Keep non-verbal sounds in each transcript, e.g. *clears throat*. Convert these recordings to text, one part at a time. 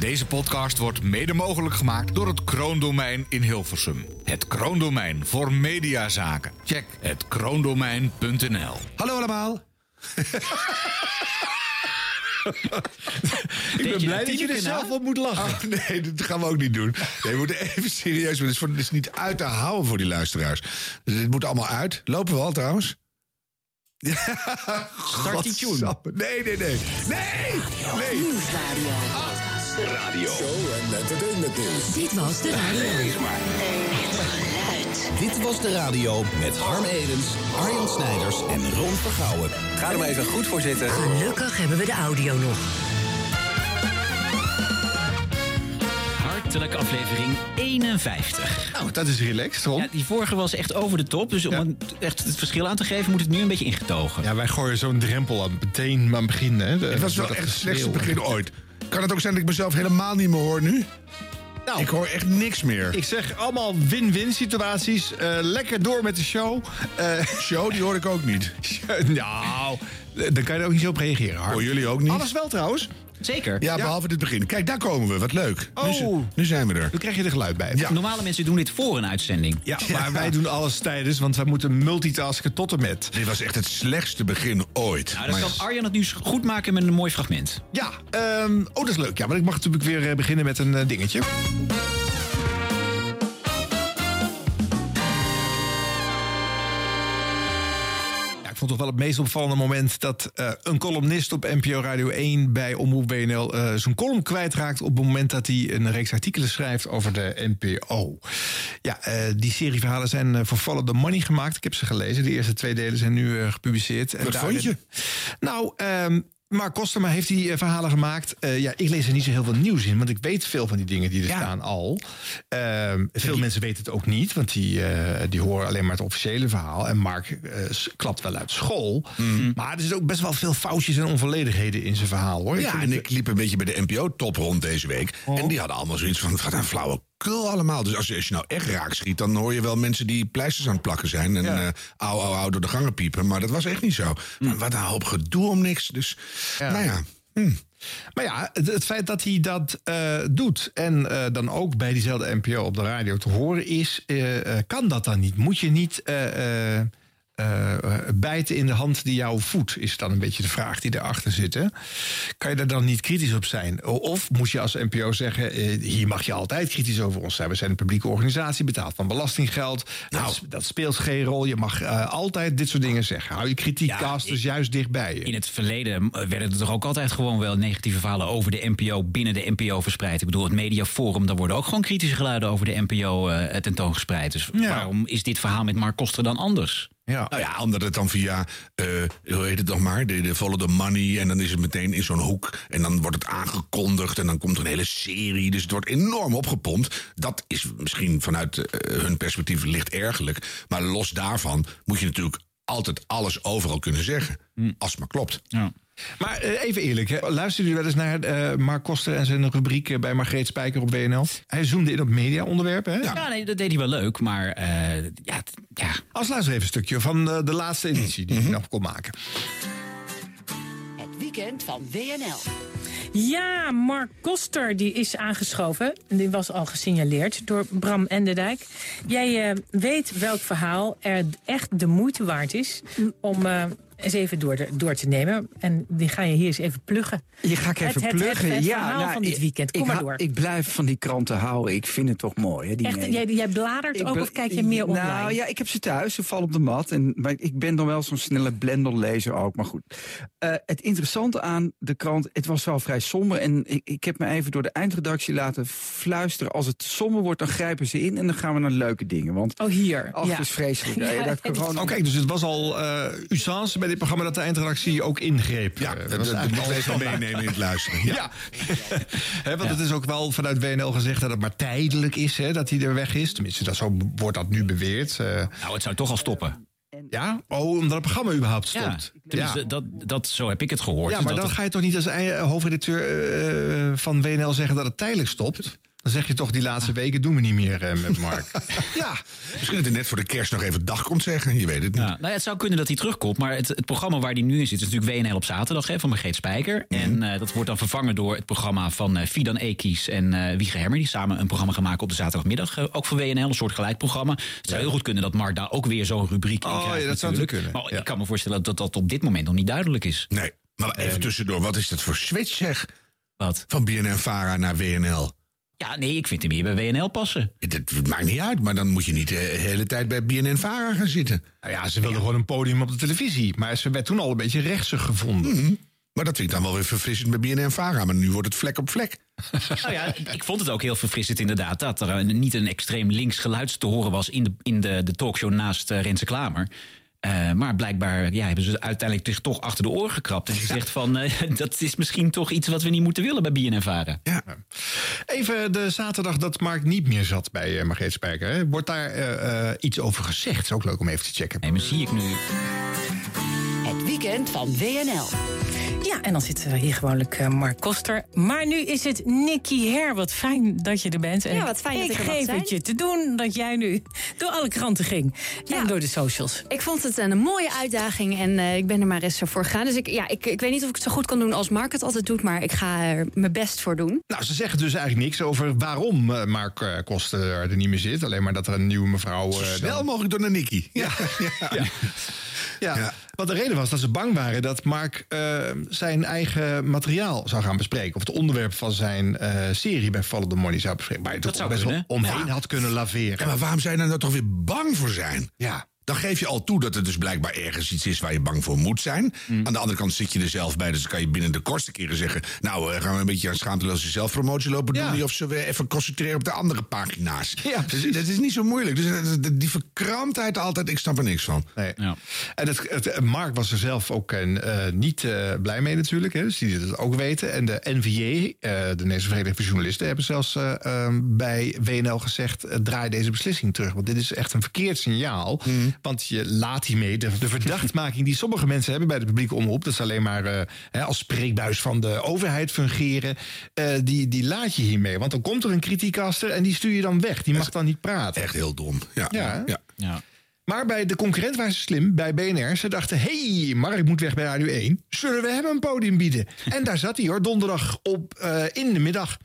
Deze podcast wordt mede mogelijk gemaakt door het Kroondomein in Hilversum. Het Kroondomein voor mediazaken. Check het kroondomein.nl. Hallo allemaal. *laughs* Ik ben blij dat je er zelf op moet lachen. Oh, nee, dat gaan we ook niet doen. Nee, we moeten even serieus. Het is, voor, het is niet uit te houden voor die luisteraars. Dus dit moet allemaal uit. Lopen we al trouwens? Start die tune. Godsamme. Nee, nee, nee. Nee! Nee! Radio. Show en entertainment. Dit was de radio. Dit was de radio met Harm Edens, Arjan Snijders en Ron Vergouwen. Ga er maar even goed voor zitten. Gelukkig hebben we de audio nog. Hartelijk aflevering 51. Nou, dat is relaxed, Ron. Ja, die vorige was echt over de top. Dus om Ja. echt het verschil aan te geven, moet het nu een beetje ingetogen. Ja, wij gooien zo'n drempel aan meteen aan het begin. Hè. De- Het was wel dat echt het slechtste begin ooit. Kan het ook zijn dat ik mezelf helemaal niet meer hoor nu? Nou, Ik hoor echt niks meer. ik zeg allemaal win-win situaties. Eh, lekker door met de show. Eh, *laughs* Show, die hoor ik ook niet. *laughs* nou, daar kan je er ook niet zo op reageren. Hoor jullie ook niet? Alles wel trouwens. Zeker. Ja, behalve dit begin. Kijk, daar komen we. Wat leuk. Nu, Oh. nu zijn we er. Dan krijg je er geluid bij. Ja. Normale mensen doen dit voor een uitzending. Ja, maar wij doen alles tijdens, want wij moeten multitasken tot en met. Dit was echt het slechtste begin ooit. Nou, dan Maar- kan Arjan het nu goed maken met een mooi fragment. Ja, ehm, oh, dat is leuk. Ja, maar ik mag natuurlijk weer eh, beginnen met een eh, dingetje. Vond toch wel het meest opvallende moment dat eh, een columnist op NPO Radio 1 bij Omroep WNL eh, zijn column kwijtraakt op het moment dat hij een reeks artikelen schrijft over de NPO. Ja, eh, die serie verhalen zijn voor Follow the Money gemaakt. Ik heb ze gelezen. De eerste twee delen zijn nu gepubliceerd. En Wat vond je? Nou, ehm Mark Kostema heeft die eh, verhalen gemaakt. Eh, ja, ik lees er niet zo heel veel nieuws in, want ik weet veel van die dingen die er staan al. Ehm, veel mensen weten het ook niet, want die, eh, die horen alleen maar het officiële verhaal. En Mark klapt wel uit school. Mhm. Maar er zitten ook best wel veel foutjes en onvolledigheden in zijn verhaal, hoor. Ja, en ik liep een beetje bij de NPO-top rond deze week. En die hadden allemaal zoiets van, wat een flauwe kul allemaal. Dus als je, als je nou echt raak schiet, dan hoor je wel mensen die pleisters aan het plakken zijn. En Ja. eh au, au, au door de gangen piepen. Maar dat was echt niet zo. Maar wat een hoop gedoe om niks. Dus, nou ja. Maar ja, het, het feit dat hij dat eh, doet en eh, dan ook bij diezelfde NPO op de radio te horen is, kan dat dan niet? Moet je niet eh, bijten in de hand die jou voedt, is dan een beetje de vraag die erachter zit. Hè? Kan je daar dan niet kritisch op zijn? Of moet je als NPO zeggen, eh, hier mag je altijd kritisch over ons zijn. We zijn een publieke organisatie, betaald van belastinggeld. Nou. Dat, dat speelt geen rol. Je mag eh, altijd dit soort dingen zeggen. Hou je kritiekcasters ik- juist dichtbij je. In het verleden werden er toch ook altijd gewoon wel negatieve verhalen over de NPO binnen de NPO verspreid. Ik bedoel, het Mediaforum, daar worden ook gewoon kritische geluiden over de NPO tentoongespreid. Dus Ja. waarom is dit verhaal met Mark Koster dan anders? Ja. Nou ja, omdat het dan via, eh, hoe heet het nog maar, de, de Follow the Money. En dan is het meteen in zo'n hoek. En dan wordt het aangekondigd en dan komt er een hele serie. Dus het wordt enorm opgepompt. Dat is misschien vanuit eh, hun perspectief licht ergerlijk. Maar los daarvan moet je natuurlijk altijd alles overal kunnen zeggen. Als het maar klopt. Ja. Maar eh, even eerlijk, hè. luisteren jullie wel eens naar eh, Mark Koster en zijn rubriek eh, bij Margreet Spijker op WNL? Hij zoomde in op mediaonderwerpen. Hè? Ja, nee, dat deed hij wel leuk, maar eh, ja, ja, Als luister even een stukje van eh, de laatste editie die hij nog kon maken. Het weekend van WNL. Ja, Mark Koster die is aangeschoven. Die was al gesignaleerd door Bram Enderdijk. Jij eh, weet welk verhaal er echt de moeite waard is om eh, eens even door, de- door te nemen. En die ga je hier eens even pluggen. Je ga ik Het- even het- het- pluggen. het ja, verhaal nou, van dit ik- weekend. Kom ik, maar door. Ik blijf van die kranten houden. Ik vind het toch mooi. Hè, die Echt, jij, jij bladert Ik ook of kijk je meer online? Nou ja, ik heb ze thuis. Ze vallen op de mat. En, maar ik ben dan wel zo'n snelle blenderlezer ook. Maar goed. Eh, het interessante aan de krant, het was wel vrij somber. En ik, ik heb me even door de eindredactie laten fluisteren. Als het somber wordt, dan grijpen ze in. En dan gaan we naar leuke dingen. Want Oh, hier. ach, ja. is vreselijk. *laughs* Ja, dat corona- Oké, dus het was al uh, usance bij dit programma dat de eindredactie ook ingreep. Ja, Eh, dat, was even meenemen in het luisteren. Ja. *laughs* Want het is ook wel vanuit WNL gezegd dat het maar tijdelijk is hè, dat hij er weg is. Tenminste, dat zo wordt dat nu beweerd. Eh, nou, het zou toch al stoppen. ja, oh, omdat het programma überhaupt stopt. Ja, tenminste, Dat, dat, zo heb ik het gehoord. Ja, Dus maar dat dan het- ga je toch niet als hoofdredacteur eh, van WNL zeggen dat het tijdelijk stopt? Dan zeg je toch, die laatste weken doen we niet meer eh, met Mark. *laughs* Ja, misschien dat hij net voor de kerst nog even dag komt zeggen. Je weet het niet. Ja, nou ja, het zou kunnen dat hij terugkomt. Maar het, het programma waar hij nu in zit is natuurlijk WNL op zaterdag hè, van Margreet Spijker. En eh, dat wordt dan vervangen door het programma van eh, Fidan Ekies en eh Wiege Hermer. Die samen een programma gaan maken op de zaterdagmiddag. eh, ook voor WNL, een soort gelijk programma. Het zou heel goed kunnen dat Mark daar ook weer zo'n rubriek in Oh, krijgt. ja, dat zou natuurlijk. natuurlijk kunnen, Maar ja. ik kan me voorstellen dat dat op dit moment nog niet duidelijk is. Nee, maar even tussendoor. Wat is dat voor switch zeg? Wat? Van BNN-Vara naar WNL. Ja, nee, ik vind hem hier bij WNL passen. Het maakt niet uit, maar dan moet je niet de hele tijd bij BNN-Vara gaan zitten. Nou ja, ze wilde gewoon een podium op de televisie. Maar ze werd toen al een beetje rechtsig gevonden. Maar dat vind ik dan wel weer verfrissend bij BNN-Vara. Maar nu wordt het vlek op vlek. *laughs* Nou ja, ik vond het ook heel verfrissend inderdaad... dat er een- niet een extreem links geluid te horen was... in de, in de, de talkshow naast eh, Renze Klamer. Eh, maar blijkbaar ja, hebben ze uiteindelijk zich toch achter de oren gekrapt. En gezegd van, eh, *laughs* dat is misschien toch iets wat we niet moeten willen bij BNN-Varen. Ja. Even de zaterdag dat Mark niet meer zat bij uh, Margreet Spijker. Hè. Wordt daar iets over gezegd? is ook leuk om even te checken. Nee, maar zie ik nu... Het weekend van WNL. Ja, en dan zit er hier gewoonlijk eh, Mark Koster. Maar nu is het Nicky Her. Wat fijn dat je er bent. En Ja, wat fijn dat ik ik er geef zijn. het je te doen dat jij nu door alle kranten ging. En door de socials. Ik vond het een mooie uitdaging en eh, ik ben er maar eens zo voor gegaan. Dus ik, ja, ik, ik weet niet of ik het zo goed kan doen als Mark het altijd doet, maar ik ga er mijn best voor doen. Nou, ze zeggen dus eigenlijk niks over waarom eh, Mark Koster er niet meer zit. Alleen maar dat er een nieuwe mevrouw... eh, Snel dan- mogelijk door naar Nicky. Ja. *laughs* Ja. Ja, Ja. want de reden was dat ze bang waren dat Mark eh, zijn eigen materiaal zou gaan bespreken. Of het onderwerp van zijn eh, serie bij Follow the Money zou bespreken. Waar je toch zou best wel omheen Ja. had kunnen laveren. Ja, maar waarom je daar nou toch weer bang voor zijn? Ja. Dan geef je al toe dat er dus blijkbaar ergens iets is waar je bang voor moet zijn. Aan de andere kant zit je er zelf bij, dus kan je binnen de kortste keren zeggen... nou, eh, gaan we een beetje aan schaamteloze zelfpromotie lopen Ja. doen... of zullen we even concentreren op de andere pagina's? Ja, dus, dat is niet zo moeilijk. Dus eh, die verkramptheid altijd, ik snap er niks van. Nee. Ja. En het, het, Mark was er zelf ook eh, niet eh, blij mee natuurlijk. Hè, dus die het ook weten. En de NVJ, eh, de Nederlandse Vereniging van Journalisten... hebben zelfs eh, ehm, bij WNL gezegd... eh, draai deze beslissing terug. Want dit is echt een verkeerd signaal. Want je laat hiermee de, de verdachtmaking die sommige mensen hebben... bij de publieke omroep... dat ze alleen maar eh, hè, als spreekbuis van de overheid fungeren... eh, die, die laat je hiermee. Want dan komt er een kritiekaster en die stuur je dan weg. Die mag dan niet praten. Echt heel dom. Ja, ja. Ja. Maar bij de concurrent waren ze slim, bij BNR. Ze dachten, hey, Mark moet weg bij Radio 1. Zullen we hem een podium bieden? En daar zat hij hoor, donderdag op eh, in de middag.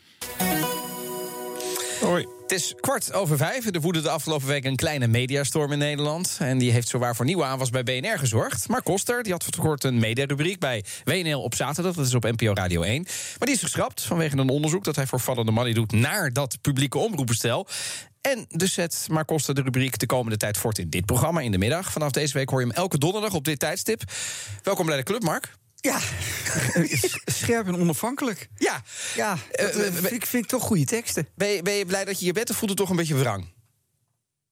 Hoi. Het is kwart over vijf. Er woedde de afgelopen week een kleine mediastorm in Nederland. En die heeft zowaar voor nieuwe aanwas bij BNR gezorgd. Mark Koster die had voor kort een mediarubriek bij WNL op zaterdag. Dat is op NPO Radio 1. Maar die is geschrapt vanwege een onderzoek dat hij voor the Money doet... naar dat publieke omroepenstel. En dus zet Mark Koster de rubriek de komende tijd voort in dit programma in de middag. Vanaf deze week hoor je hem elke donderdag op dit tijdstip. Welkom bij de club, Mark. Ja, *laughs* scherp en onafhankelijk. Ja, Ja, dat, Eh, eh, ik, vind toch goede teksten. ben je, ben je blij dat je hier bent of voelt het toch een beetje wrang?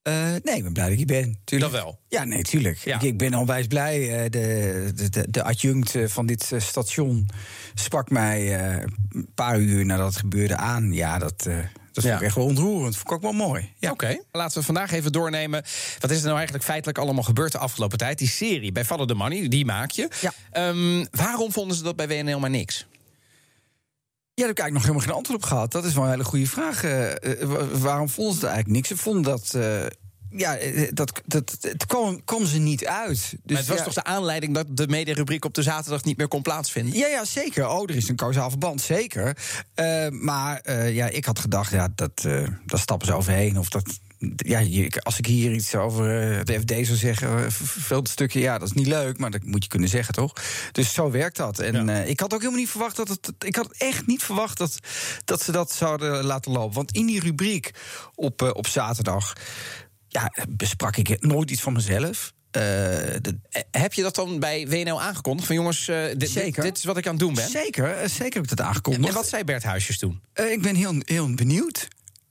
Eh, nee, ik ben blij dat ik hier ben. Tuurlijk. Dat wel. Ja, nee, tuurlijk. Ja. Ik, ik ben onwijs blij. De, de, de, de adjunct van dit station sprak mij een paar uur nadat het gebeurde aan. Ja, dat, dat Ja. ik echt wel ontroerend. Vond ik ook wel mooi. Ja. Oké, laten we vandaag even doornemen. Wat is er nou eigenlijk feitelijk allemaal gebeurd de afgelopen tijd? Die serie bij Follow the Money, die maak je. Ja. Ehm, waarom vonden ze dat bij WNL maar niks? Ja, daar heb ik eigenlijk nog helemaal geen antwoord op gehad. Dat is wel een hele goede vraag. Eh, eh, wa- waarom vonden ze het eigenlijk niks? Ze vonden dat. eh, ja, eh, dat, dat, het kwam, kwam ze niet uit. Dus Maar het was ja, toch de aanleiding dat de mediarubriek op de zaterdag niet meer kon plaatsvinden? Ja, ja, zeker. Oh, er is een kausaal verband, zeker. Eh, maar eh, ja, ik had gedacht, ja, dat, eh daar stappen ze overheen. Of dat, ja, als ik hier iets over eh, de FD zou zeggen, eh, veel stukje, ja, dat is niet leuk, maar dat moet je kunnen zeggen, toch? Dus zo werkt dat. En eh, ik had ook helemaal niet verwacht dat het. Ik had echt niet verwacht dat, dat ze dat zouden laten lopen. Want in die rubriek op, eh, op zaterdag, ja, besprak ik nooit iets van mezelf. Eh, de, Eh, Heb je dat dan bij WNL aangekondigd? Van jongens, eh, dit, dit, is wat ik aan het doen ben. Zeker, zeker heb ik dat aangekondigd. En wat zei Bert Huisjes toen? Ik ben heel, heel benieuwd.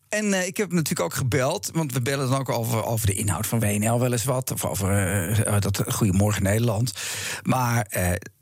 En ik heb hem natuurlijk ook gebeld, want we bellen dan ook over, over de inhoud van WNL wel eens wat. Of over dat Goedemorgen Nederland. Maar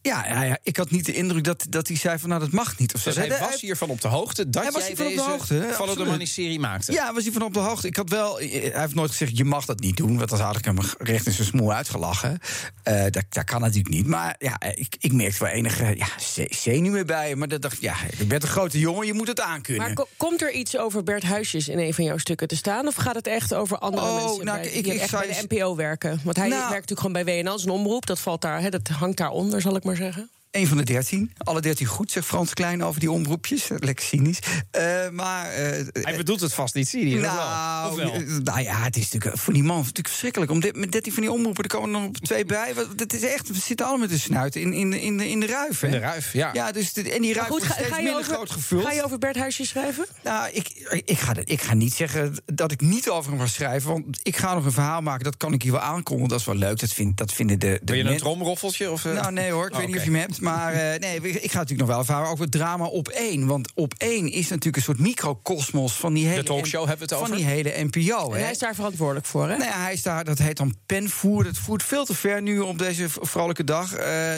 Ja, ja, ja, ik had niet de indruk dat, dat hij zei van nou dat mag niet. Of zo. Dus hij was hiervan op de hoogte dat Hij was jij hiervan op de hoogte? Follow the. Money serie maakte. Ja, was hij van op de hoogte. Ik had wel, hij heeft nooit gezegd, je mag dat niet doen. Want dan had ik hem recht in zijn smoel uitgelachen. Eh, dat, dat kan natuurlijk niet. Maar ja, ik, ik merkte wel enige ja, ze- zenuwen bij hem. Maar dat dacht ik, ja, je bent een grote jongen, je moet het aankunnen. Maar ko- komt er iets over Bert Huisjes in een van jouw stukken te staan? Of gaat het echt over andere Oh, mensen nou, bij, ik- die ik echt zou bij de NPO werken? Want hij Nou- werkt natuurlijk gewoon bij WNL, zijn omroep. Dat, valt daar, hè, dat hangt daaronder, zal ik maar zeggen. Een van de dertien. Alle dertien goed, zegt Frans Klein over die omroepjes. Lekker cynisch. Eh, maar... eh, Hij bedoelt het vast niet cynisch, wel? nou, wel? eh, nou ja, het is natuurlijk voor die man natuurlijk verschrikkelijk. Om dit, met 13 van die omroepen, er komen er nog twee bij. Het is echt, we zitten allemaal met de snuit in, in, in, de, in de ruif. Hè? In de ruif, ja. Ja, dus de- en die ruif Maar goed, wordt ga, steeds ga je minder over, groot gevuld. ga je over Bert Huisjes schrijven? Nou, ik, ik, ga, ik ga niet zeggen dat ik niet over hem ga schrijven. Want ik ga nog een verhaal maken, dat kan ik hier wel aankondigen. Dat is wel leuk, dat, vind, dat vinden de, de Wil je een tromroffeltje? Of? Nou, nee hoor, ik Oh, weet niet of je hem hebt. Maar eh, nee, ik ga natuurlijk nog wel ervaren over het drama op één. Want op één is natuurlijk een soort microcosmos van die hele... talkshow hebben we het Van over? die hele NPO, En hè. hij is daar verantwoordelijk voor, hè? Nou ja, hij is daar, dat heet dan penvoer. Dat voert veel te ver nu op deze vrolijke dag. Eh,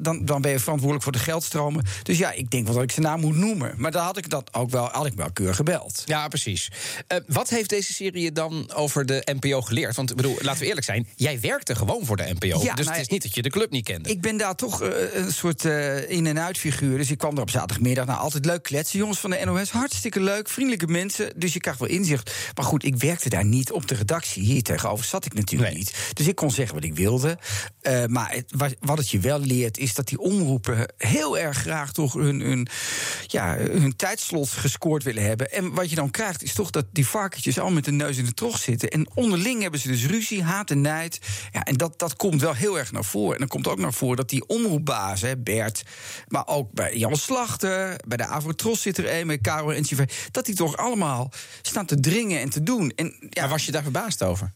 dan, dan ben je verantwoordelijk voor de geldstromen. Dus ja, ik denk wel dat ik zijn naam moet noemen. Maar dan had ik dat ook wel, had ik wel keurig gebeld. Ja, precies. Eh, wat heeft deze serie dan over de NPO geleerd? Want ik bedoel, laten we eerlijk zijn, jij werkte gewoon voor de NPO. Ja, dus nou het is niet dat je de club niet kende. Ik ben daar toch eh, een soort eh, in- en uitfiguur. Dus ik kwam er op zaterdagmiddag. Nou, altijd leuk kletsen. Jongens van de NOS, hartstikke leuk. Vriendelijke mensen. Dus je krijgt wel inzicht. Maar goed, ik werkte daar niet op de redactie. Hier tegenover zat ik natuurlijk niet. Dus ik kon zeggen wat ik wilde. Eh, maar het, wat het je wel leert, is dat die omroepen heel erg graag toch hun, hun, ja, hun tijdslot gescoord willen hebben. En wat je dan krijgt, is toch dat die varkentjes al met de neus in de trog zitten. En onderling hebben ze dus ruzie, haat en nijd. Ja, en dat, dat komt wel heel erg naar voren. En dan komt ook naar voren dat die omroepbazen, Bert, maar ook bij Jan Slachter, bij de Avrotros zit er een, met Karel en dat die toch allemaal staan te dringen en te doen. En, ja, Maar was je daar verbaasd over?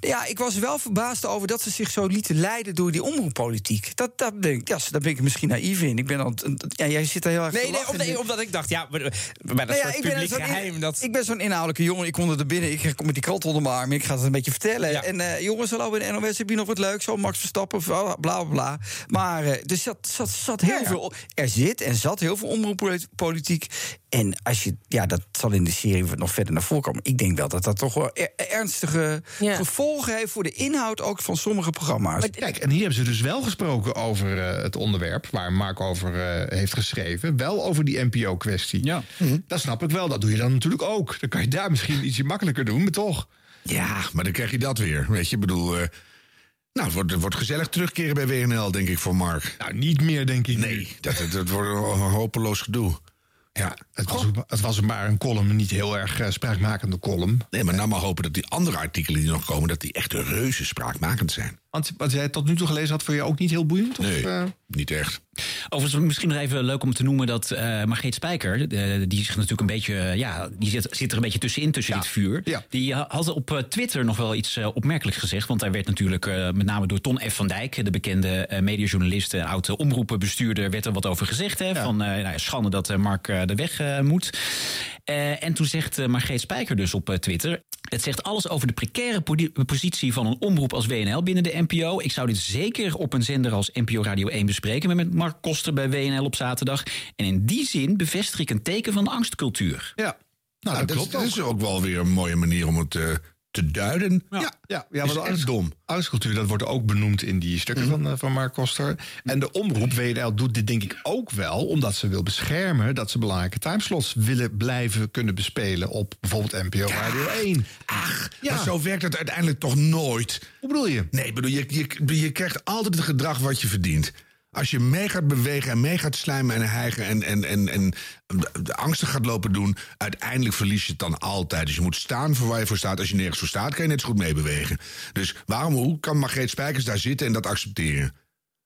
Ja, ik was wel verbaasd over dat ze zich zo lieten leiden door die omroeppolitiek. Dat, dat ben ik, ja, daar ben ik misschien naïef in. Ik ben al, ja, jij zit daar heel erg Nee, te nee, om- omdat ik dacht, ja, maar, maar dat Nou ja, soort ik ben publiek in- geheim. Dat... Ik ben zo'n inhoudelijke jongen. Ik kom er binnen. Ik kom met die krant onder mijn arm. Ik ga het een beetje vertellen. Ja. En eh, jongens, hallo bij de NOS. Heb je nog wat leuks? Zo Max Verstappen, bla bla bla. Maar eh, er zat, zat, zat heel veel. Er zit en zat heel veel omroeppolitiek. En als je, ja, dat zal in de serie nog verder naar voren komen. Ik denk wel dat dat toch wel er- ernstige Ja. gevolgen heeft voor de inhoud ook van sommige programma's. Kijk, en hier hebben ze dus wel gesproken over eh, het onderwerp waar Mark over eh, heeft geschreven. Wel over die NPO-kwestie. Ja. Dat snap ik wel. Dat doe je dan natuurlijk ook. Dan kan je daar misschien *laughs* ietsje makkelijker doen, maar toch. Ja, maar dan krijg je dat weer. Weet je, ik bedoel. eh, nou, het wordt, het wordt gezellig terugkeren bij WNL, denk ik, voor Mark. Nou, niet meer, denk ik. Nee, dat, dat, dat wordt een hopeloos gedoe. Ja, het was, het was maar een column, een niet heel erg eh, spraakmakende column. Nee, maar nou maar hopen dat die andere artikelen die nog komen... dat die echt reuze spraakmakend zijn. Want wat jij tot nu toe gelezen had, vond je ook niet heel boeiend? Of, Nee, eh? niet echt. Overigens, misschien nog even leuk om te noemen dat eh Margreet Spijker, die zich natuurlijk een beetje, eh, ja, die zit, zit er een beetje tussenin tussen dit vuur. Ja. Die ha- had op Twitter nog wel iets opmerkelijks gezegd. Want daar werd natuurlijk eh, met name door Ton F. van Dijk, de bekende eh, mediajournalist en oude omroepenbestuurder, werd er wat over gezegd. Hè, Van eh, nou ja, schande dat Mark de weg moet. Eh, en toen zegt Margreet Spijker dus op Twitter. Het zegt alles over de precaire positie van een omroep als WNL binnen de NPO. Ik zou dit zeker op een zender als NPO Radio 1 bespreken met Mark Koster bij WNL op zaterdag. En in die zin bevestig ik een teken van angstcultuur. Ja, nou, Nou, dat dat, klopt dat ook. is ook wel weer een mooie manier om het eh, te duiden. Ja, Ja, ja, is echt dom. angstcultuur, dat wordt ook benoemd in die stukken van, eh, van Mark Koster. En de omroep, WNL, doet dit denk ik ook wel... omdat ze wil beschermen dat ze belangrijke timeslots willen blijven kunnen bespelen... op bijvoorbeeld NPO Radio 1. Ach, Ja. maar zo werkt het uiteindelijk toch nooit. Hoe bedoel je? Nee, bedoel, je, je, je krijgt altijd het gedrag wat je verdient. Als je mee gaat bewegen en mee gaat slijmen en hijgen en, en, en, en de angsten gaat lopen doen, uiteindelijk verlies je het dan altijd. Dus je moet staan voor waar je voor staat. Als je nergens voor staat, kan je net zo goed meebewegen. Dus waarom hoe kan Margreet Spijkers daar zitten en dat accepteren?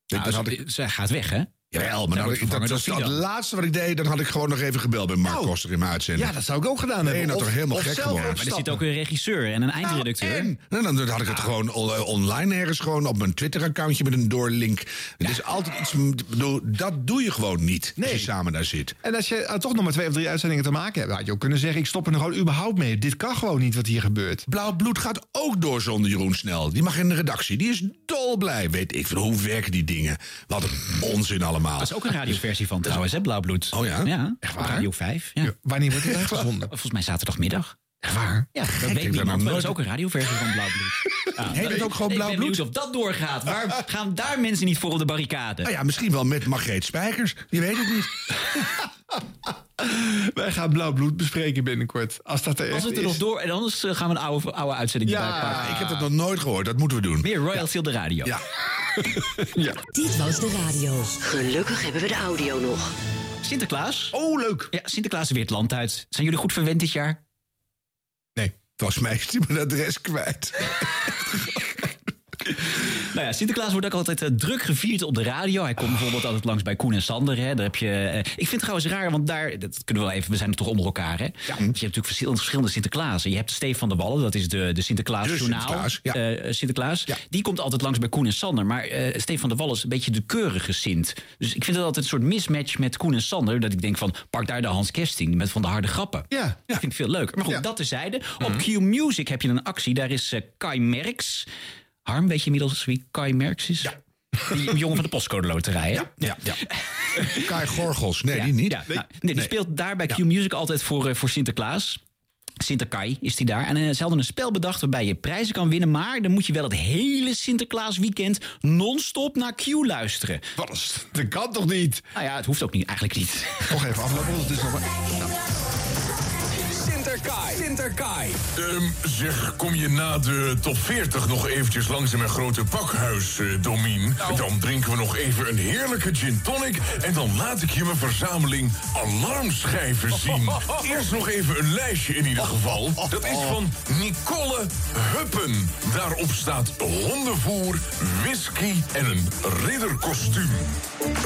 Nou, dat ze- had ik, Zij gaat weg, hè? Jawel, maar wordt dat, dat was het laatste wat ik deed. Dan had ik gewoon nog even gebeld bij Mark Nou, Koster in mijn uitzending. Ja, dat zou ik ook gedaan Nee, hebben. dat Of- toch helemaal of gek geworden. Maar er zit ook een regisseur en een eindredacteur. Nou, en, en dan had ik het gewoon on- eh, online ergens gewoon op mijn Twitter-accountje met een doorlink. Het is altijd iets. bedoel, Dat doe je gewoon niet als je Nee. samen daar zit. En als je eh, toch nog maar twee of drie uitzendingen te maken hebt... had je ook kunnen zeggen, ik stop er nog gewoon überhaupt mee. Dit kan gewoon niet wat hier gebeurt. Blauw bloed gaat ook door zonder Jeroen Snel. Die mag in de redactie. Die is dolblij. Weet ik veel hoe werken die dingen. Wat een onzin allemaal. Dat is ook een radioversie van trouwens, hè, Blauwbloed. Oh ja? Ja, Echt waar? Radio 5. Ja. Wanneer wordt het *laughs* uitgezonden? Volgens mij zaterdagmiddag. Waar? Ja, dat ik weet niemand, maar dat is nooit- ook een radioversie van Blauwbloed. *laughs* Ja, Heet het ook gewoon Ik ben Blauwbloed? benieuwd of dat doorgaat. Waar *laughs* gaan daar mensen niet voor op de barricade? Nou ja, misschien wel met Margreet Spijkers. Je weet het niet. *laughs* Wij gaan blauw bloed bespreken binnenkort. Als dat er Als het er is. nog door... En anders eh, gaan we een oude, oude uitzending Ja, erbij pakken. Ik heb dat nog nooit gehoord. Dat moeten we doen. Meer Royalty op de radio. Ja. Dit was de radio. Gelukkig hebben we de audio nog. Sinterklaas. Oh, leuk. Ja, Sinterklaas weer het land uit. Zijn jullie goed verwend dit jaar? Volgens mij is hij mijn *laughs* adres kwijt. *laughs* Nou ja, Sinterklaas wordt ook altijd eh, druk gevierd op de radio. Hij komt bijvoorbeeld altijd langs bij Koen en Sander. Hè. Daar heb je, eh, ik vind het trouwens raar, want daar, dat kunnen we wel even, we zijn er toch onder elkaar. Hè? Dus je hebt natuurlijk verschillende, verschillende Sinterklaasen. Je hebt Stefan de Wallen, dat is de, de Sinterklaas De journaal. Sinterklaas, ja. Eh, Sinterklaas. Die komt altijd langs bij Koen en Sander. Maar Stefan de Wallen is een beetje de keurige Sint. Dus ik vind het altijd een soort mismatch met Koen en Sander. Dat ik denk van, pak daar de Hans Kesting met van de harde grappen. Ja. Dat vind ik veel leuker. Maar goed, Ja. dat terzijde. Op Q Music heb je een actie. Daar is Kai Merks. Harm, weet je inmiddels wie Kai Merks is? Ja. Die *laughs* jongen van de postcode loterij, hè? Ja, ja. *laughs* Kai Gorgels. Nee, Ja, die niet. ja. Nou, nee, die speelt daar bij Q Music altijd voor, eh, voor Sinterklaas. Sinterkai is die daar. En eh, ze hadden een spel bedacht waarbij je prijzen kan winnen. Maar dan moet je wel het hele Sinterklaas weekend non-stop naar Q luisteren. Wat is Dat kan toch niet? Nou ja, het hoeft ook niet, eigenlijk niet. Toch even aflopen, want het is nog maar... Nou. Sinterkai. Sinterkai. Ehm, zeg, kom je na de top 40 nog eventjes langs in mijn grote pakhuis, eh Domien? Dan drinken we nog even een heerlijke gin tonic... en dan laat ik je mijn verzameling alarmschijven zien. *laughs* Eerst nog even een lijstje in ieder geval. Dat is van Nicole Huppen. Daarop staat hondenvoer, whisky en een ridderkostuum.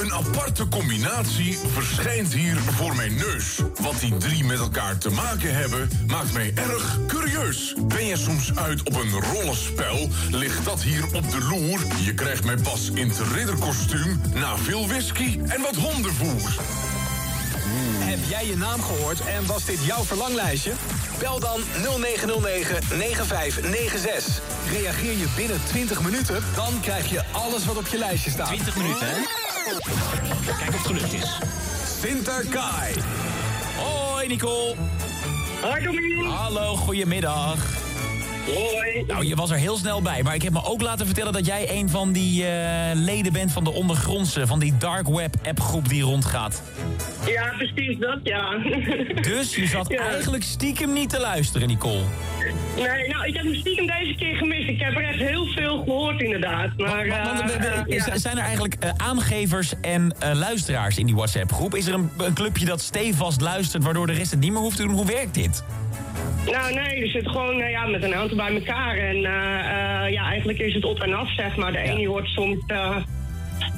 Een aparte combinatie verschijnt hier voor mijn neus. Wat die drie met elkaar te maken hebben, maakt mij erg curieus. Ben je soms uit op een rollenspel, ligt dat hier op de loer. Je krijgt mij pas in het ridderkostuum na veel whisky en wat hondenvoer. Heb jij je naam gehoord en was dit jouw verlanglijstje? Bel dan 0909 9596. Reageer je binnen 20 minuten, dan krijg je alles wat op je lijstje staat. 20 minuten, hè? Kijk of het gelukt is. Sinterkai. Hoi Nicole. Hoi Domien. Hallo, goedemiddag. Hoi. Nou, je was er heel snel bij, maar ik heb me ook laten vertellen dat jij een van die eh, leden bent van de ondergrondse, van die dark web appgroep die rondgaat. Ja, precies dat, ja. *laughs* Dus je zat Ja. eigenlijk stiekem niet te luisteren, Nicole. Nee, nou, ik heb hem stiekem deze keer gemist. Ik heb er echt heel veel gehoord, inderdaad. Maar, Want- want, eh, eh, ja. Zijn er eigenlijk aangevers en luisteraars in die WhatsApp-groep? Is er een, een clubje dat stevast luistert, waardoor de rest het niet meer hoeft te doen? Hoe werkt dit? Nou, nee, er zit gewoon eh, ja, met een aantal bij elkaar. En eh, eh, ja, eigenlijk is het op en af, zeg maar. De ene hoort soms... eh,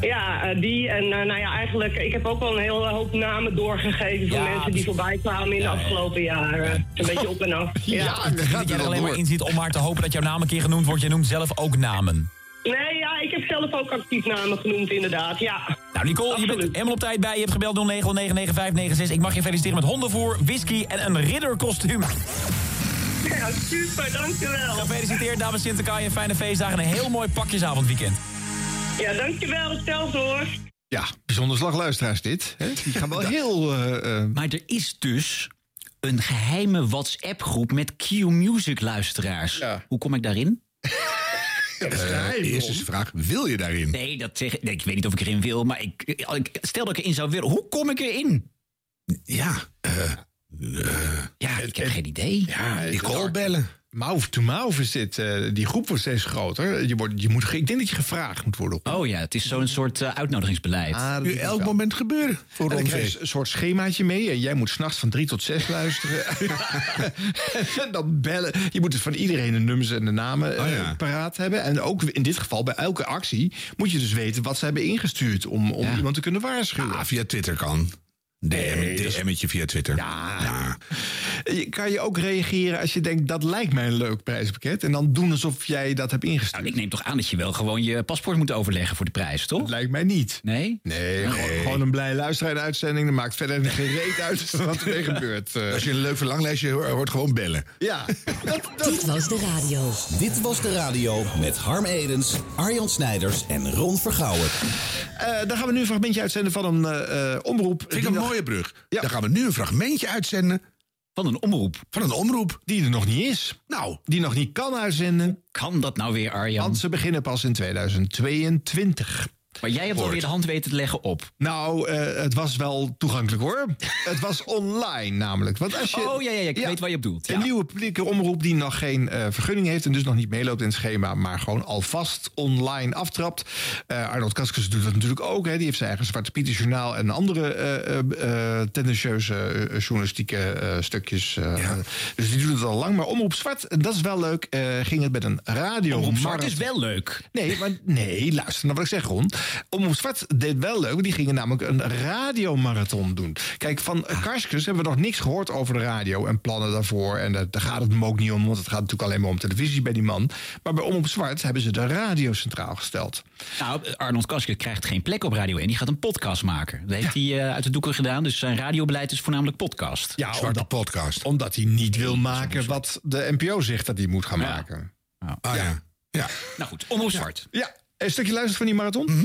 ja, die. En eh, nou ja, eigenlijk, ik heb ook wel een hele hoop namen doorgegeven van Ja, mensen die voorbij kwamen in de afgelopen jaren. Een beetje op en af. *laughs* Ja. dat je er alleen maar in zit om maar te hopen dat jouw naam een keer genoemd wordt. Je noemt zelf ook namen. Nee, ja, ik heb zelf ook actief namen genoemd, inderdaad, ja. Nou, Nicole, je bent helemaal op tijd bij. Je hebt gebeld 09099596. Ik mag je feliciteren met hondenvoer, whisky en een ridderkostuum. Ja, super, dankjewel. Gefeliciteerd, dames Sinterklaas. en fijne feestdagen en een heel mooi pakjesavondweekend. Ja, dankjewel, hetzelfde hoor. Ja, bijzonder slag luisteraars dit. Hè? Die gaan wel *laughs* heel... eh, eh, Maar er is dus een geheime WhatsApp-groep met Q-Music-luisteraars. Hoe kom ik daarin? *laughs* Eh, eerst is de vraag, wil je daarin? Nee, dat zeg, nee, ik weet niet of ik erin wil, maar ik, ik- stel dat ik erin zou willen. Hoe kom ik erin? Ja, eh, Ja, ik heb geen idee. ja Nicole bellen. Mouth to mouth is dit. eh, die groep wordt steeds groter. Je wordt, je moet, ik denk dat je gevraagd moet worden. Oh ja, het is zo'n soort eh, uitnodigingsbeleid. Ah, Nu is elk wel. moment gebeuren voor En dan krijg je een soort schemaatje mee. En jij moet s'nachts van drie tot zes luisteren. *laughs* en dan bellen. Je moet dus van iedereen de nummers en de namen eh, Oh ja. paraat hebben. En ook in dit geval, bij elke actie... moet je dus weten wat ze hebben ingestuurd... om, om iemand te kunnen waarschuwen. Ah, via Twitter kan. DM, DM'tje via Twitter. Ja. Je- Kan je ook reageren als je denkt... dat lijkt mij een leuk prijspakket... en dan doen alsof jij dat hebt ingestuurd? Nou, ik neem toch aan dat je wel gewoon je paspoort moet overleggen voor de prijs, toch? Dat lijkt mij niet. Nee? Nee, Gewoon, gewoon een blij luisteraar uitzending. Dat maakt verder geen reet uit *laughs* wat er mee gebeurt. Eh, Als je een leuk verlanglijstje hoort, hoort gewoon bellen. ja, Dit was de radio. Dit was de radio met Harm Edens, Arjan Snijders en Ron Vergouwen. Eh, dan gaan we nu een fragmentje uitzenden van een eh, eh, omroep. Vind ik die een nog- mooie brug. Ja. Dan gaan we nu een fragmentje uitzenden Van een omroep. van een omroep. Die er nog niet is. Nou, Die nog niet kan uitzenden. Kan dat nou weer, Arjan? Want ze beginnen pas in 2022. Maar jij hebt Hoort. alweer de hand weten te leggen op. Nou, eh, het was wel toegankelijk hoor. *laughs* het was online namelijk. Want als je, Oh ja, ja, ja, ik weet waar je op doelt. Een Ja. nieuwe publieke omroep die nog geen eh, vergunning heeft... en dus nog niet meeloopt in het schema... maar gewoon alvast online aftrapt. Eh, Arnold Kaskus doet dat natuurlijk ook. Hè. Die heeft zijn eigen Zwarte Pieter journaal... en andere eh, eh, eh, tendentieuze journalistieke eh, stukjes. eh. Dus die doet het al lang. Maar Omroep Zwart, en dat is wel leuk... eh, ging het met een radio. Omroep Zwart is wel leuk. Nee, maar nee, luister naar wat ik zeg, Ron. Omroep Zwart deed wel leuk, die gingen namelijk een radiomarathon doen. Kijk, van Ah. Karskens hebben we nog niks gehoord over de radio en plannen daarvoor. En daar gaat het hem ook niet om, want het gaat natuurlijk alleen maar om televisie bij die man. Maar bij Omroep Zwart hebben ze de radio centraal gesteld. Nou, Arnold Kaske krijgt geen plek op Radio 1. Die gaat een podcast maken. Dat heeft hij eh, uit de doeken gedaan. Dus zijn radiobeleid is voornamelijk podcast. Ja, zwarte omdat, podcast. omdat hij niet wil maken wat de NPO zegt dat hij moet gaan maken. Ah ja. Ja. Nou goed, Omroep Zwart. Ja, een stukje luisteren van die marathon. Mhm.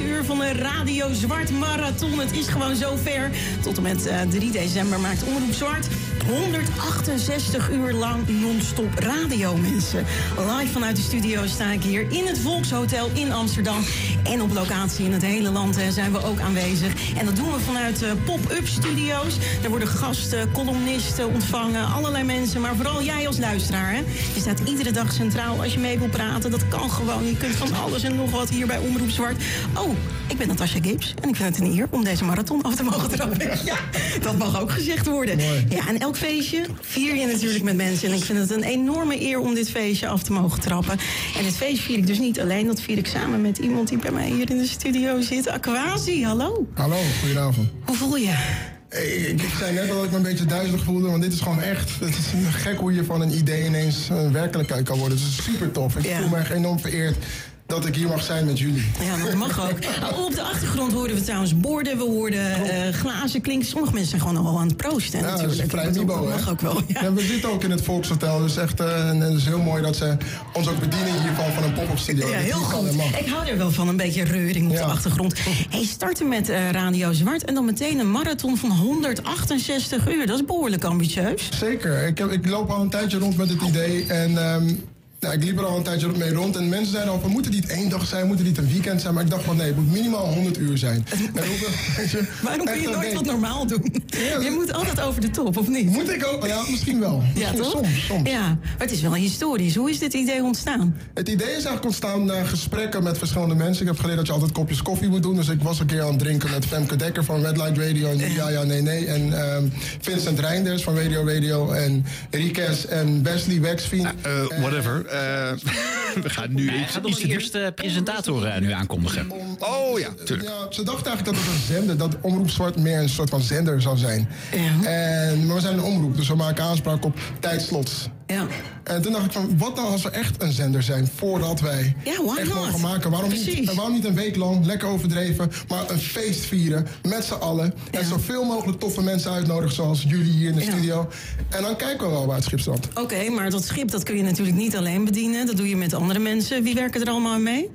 uur van de Radio Zwart Marathon. Het is gewoon zover. Tot en met eh, 3 december maakt Omroep Zwart 168 uur lang non-stop radio, mensen. Live vanuit de studio sta ik hier in het Volkshotel in Amsterdam. En op locatie in het hele land eh, zijn we ook aanwezig. En dat doen we vanuit eh, pop-up studio's. Er worden gasten, columnisten ontvangen, allerlei mensen. Maar vooral jij als luisteraar. Hè? Je staat iedere dag centraal als je mee wil praten. Dat kan gewoon. Je kunt van alles en nog wat hier bij Omroep Zwart. Oh, ik ben Natasha Gibbs. En ik vind het een eer om deze marathon af te mogen trappen. *laughs* Ja, dat mag ook gezegd worden. Ja, en elk feestje vier je natuurlijk met mensen. En ik vind het een enorme eer om dit feestje af te mogen trappen. En dit feest vier ik dus niet alleen. Dat vier ik samen met iemand die bij mij hier in de studio zit. Aquasi, hallo. Hallo, goedenavond. Hoe voel je? Ik, ik zei net al dat ik me een beetje duizelig voelde, want dit is gewoon echt. Het is gek hoe je van een idee ineens een werkelijkheid kan worden. Het is super tof. Ik voel me echt enorm vereerd dat ik hier mag zijn met jullie. Ja, dat mag ook. Oh, *laughs* op de achtergrond hoorden we trouwens borden, we hoorden eh, glazen klinken. Sommige mensen zijn gewoon al aan het proosten Ja, dat is vrij niveau, dat mag ook wel. Ja. Ja, we zitten ook in het Volkshotel, dus echt, eh, en het is heel mooi dat ze ons ook bedienen hiervan van een pop-up studio. Ja, heel goed. Ik hou er wel van, een beetje reuring op de achtergrond. Hey, starten met eh, Radio Zwart en dan meteen een marathon van 168 uur. Dat is behoorlijk ambitieus. Zeker. Ik, heb, ik loop al een tijdje rond met het idee. En ehm, nou, ik liep er al een tijdje mee rond. En mensen zeiden al van, moet het niet één dag zijn? Moet het niet een weekend zijn? Maar ik dacht van, nee, het moet minimaal 100 uur zijn. En hoeveel, weet *laughs* je, Waarom kun je nooit wat normaal doen? Je moet altijd over de top, of niet? Moet ik ook? Ja, misschien wel. Ja, Misschien toch? Soms, soms. Ja, maar het is wel historisch. Hoe is dit idee ontstaan? Het idee is eigenlijk ontstaan na gesprekken met verschillende mensen. Ik heb geleerd dat je altijd kopjes koffie moet doen. Dus ik was een keer aan het drinken met Femke Dekker van Red Light Radio. En Ja Ja Nee Nee. En ehm, Vincent Reinders van Radio Radio. En Rikes en Wesley Wexveen. Eh, whatever. Eh, *laughs* we gaan nu Hij iets, gaat nog iets de te eerste presentator eh, nu aankondigen. Oh ja, tuurlijk. Ja, ze dachten eigenlijk dat het een zender, dat Omroep Zwart meer een soort van zender zou zijn. En, maar we zijn een omroep, dus we maken aanspraak op tijdslots. Ja. En toen dacht ik van, wat nou als we echt een zender zijn voordat wij Ja, echt not? mogen maken? Waarom niet, en waarom niet een week lang, lekker overdreven, maar een feest vieren met z'n allen. En zoveel mogelijk toffe mensen uitnodigen zoals jullie hier in de Ja. studio. En dan kijken we wel waar het schip staat. Oké, maar dat schip dat kun je natuurlijk niet alleen bedienen. Dat doe je met andere mensen. Wie werken er allemaal mee?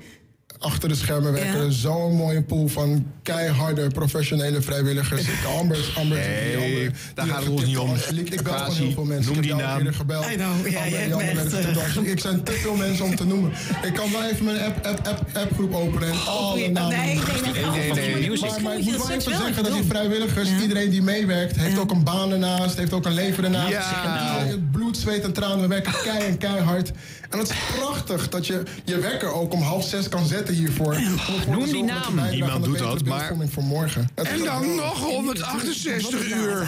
Achter de schermen werken Ja. er zo'n mooie pool van keiharde professionele vrijwilligers. Ik, Amber, Amber is die Nee, Amber, daar gaat het ons niet om. Ik, ik bel gewoon heel veel mensen. noem ik die heb naam. eerder gebeld. I know, ja, Amber, echt, eh, Ik zijn te veel mensen om te noemen. Ik kan wel even mijn app, app, app, appgroep openen en alle ja, namen. nee, nee, nee, noemen. nee, nee, nee. Maar, maar ik moet wel dat even zeggen dat die vrijwilligers, iedereen die meewerkt, heeft ook een baan ernaast, heeft ook een leven ernaast. Ja. Bloed, zweet en tranen, we werken kei en keihard. En het is prachtig dat je je wekker ook om half zes kan zetten hiervoor. Om Noem die naam. Niemand doet dat, maar- voor morgen. Het En dan ook- nog 168 uur.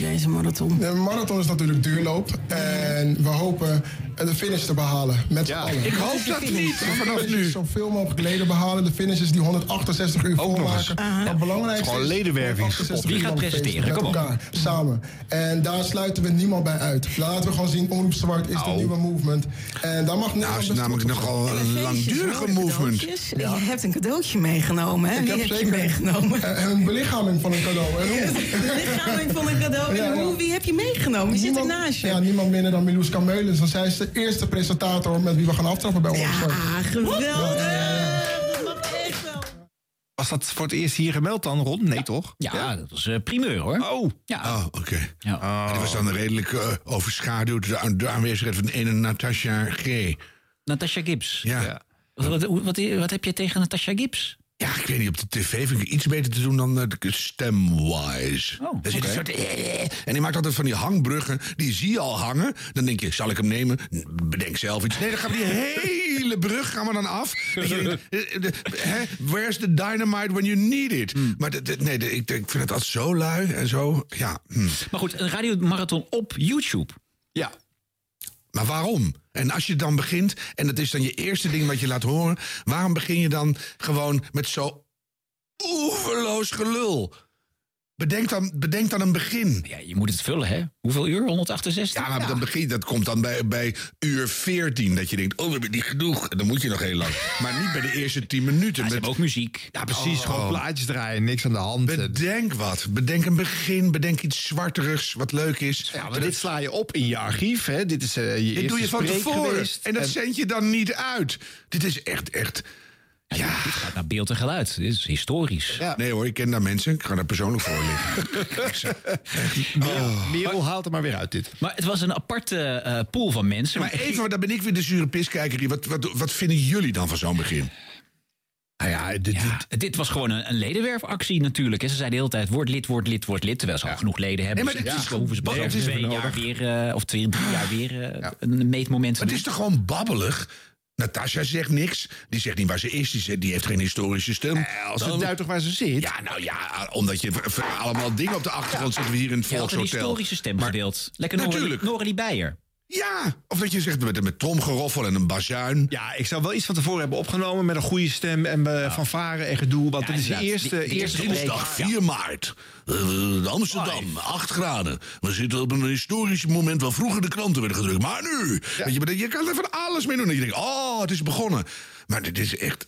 deze marathon? De marathon is natuurlijk duurloop. En we hopen de finish te behalen. Met z'n allen. ik hoop dat niet, vanaf nu. Zoveel mogelijk leden behalen. De finish is die 168 uur volmaken. Wat belangrijk is. Gewoon ledenwerving. 168 Wie gaat presenteren? Kom Met op. elkaar, samen. En daar sluiten we niemand bij uit. Laten we gewoon zien, Omroep Zwart is de nieuwe movement. En daar mag Nou, Nederland is best namelijk nogal een langdurige movement. Je hebt een cadeautje meegenomen, hè? Ik heb heb je zeker meegenomen? een, *laughs* een belichaming van een cadeau. En hoe? *laughs* De lichaming van een cadeau. Ja, En ja. hoe, wie heb je meegenomen? Wie zit er naast je? Ja, niemand minder dan Milouska Meulens. Want zij is de eerste presentator met wie we gaan aftrappen bij Zwart. Ah, geweldig. Was dat voor het eerst hier gemeld dan, Ron? Nee, toch? Ja, dat was eh, primeur hoor. Oh. Ja. Oh, oké. Ja. Die was dan redelijk eh, overschaduwd door de, de aanwezigheid van de ene Natasha G. Natasha Gibbs. Ja. Wat, wat, hoe- wat, wat heb je tegen Natasha Gibbs? Ja, ik weet niet, op de tv vind ik iets beter te doen dan uh, stem-wise. Oh, zit een soort, eh, en die maakt altijd van die hangbruggen, die zie je al hangen. Dan denk je, zal ik hem nemen? Bedenk zelf iets. Nee, dan gaan we die hele brug gaan we dan af. Je eh, de- hè, Where's the dynamite when you need it? Hmm. Maar nee, ik, ik vind het altijd zo lui en zo, ja. hm. Maar goed, een radiomarathon op YouTube. Ja. Maar waarom? En als je dan begint, en dat is dan je eerste ding wat je laat horen... waarom begin je dan gewoon met zo oeverloos gelul? Bedenk dan, bedenk dan een begin. Ja, je moet het vullen, hè? Hoeveel uur? 168? Ja, maar dan begin, dat komt dan bij, bij uur 14. Dat je denkt, oh, we hebben niet genoeg. En dan moet je nog heel lang. *laughs* Maar niet bij de eerste 10 minuten. ze met- hebben ook muziek. Ja, precies. Oh. Gewoon plaatjes draaien, niks aan de hand. Bedenk wat. Bedenk een begin. Bedenk iets zwarterigs, wat leuk is. Ja, maar dit sla je op in je archief. Hè? Dit is eh, je Dit eerste doe je van tevoren. En dat zend je dan niet uit. Dit is echt, echt... Ja. Dit gaat naar beeld en geluid. Dit is historisch. Nee hoor, ik ken daar mensen. Ik ga daar persoonlijk voor liggen. *laughs* Merel, Merel haalt er maar weer uit dit. Maar het was een aparte eh, pool van mensen. Maar even, daar ben ik weer de zure piskijker. hier. Wat, wat, wat vinden jullie dan van zo'n begin? Nou ja, dit, Ja, dit was gewoon een, een ledenwerfactie natuurlijk. hè. Ze zeiden de hele tijd, word lid, word lid, word lid. Terwijl ze al genoeg leden hebben. Nee, maar Dus dit is dan hoeven ze twee jaar weer... eh, of twee, drie jaar weer eh, een meetmoment te Het is toch gewoon babbelig? Natasja zegt niks. Die zegt niet waar ze is. Die, zegt, die heeft geen historische stem. Eh, als Dan- het duidt toch waar ze zit? Ja, nou ja, omdat je v- v- allemaal dingen op de achtergrond zitten we hier in het Je had een Volkshotel. historische stem Maar- gedeeld. Lekker Natuurlijk. Noralie Beijer. Ja, of dat je zegt met, met tromgeroffel en een bazuin. Ja, ik zou wel iets van tevoren hebben opgenomen met een goede stem en uh, van varen en gedoe. Want dit is de eerste, Die- die eerste eerste Dinsdag 4 maart. Eh, Amsterdam, 8 graden. We zitten op een historisch moment waar vroeger de kranten werden gedrukt. Maar nu, weet je, je kan er van alles mee doen. En je denkt, oh, het is begonnen. Maar dit is echt...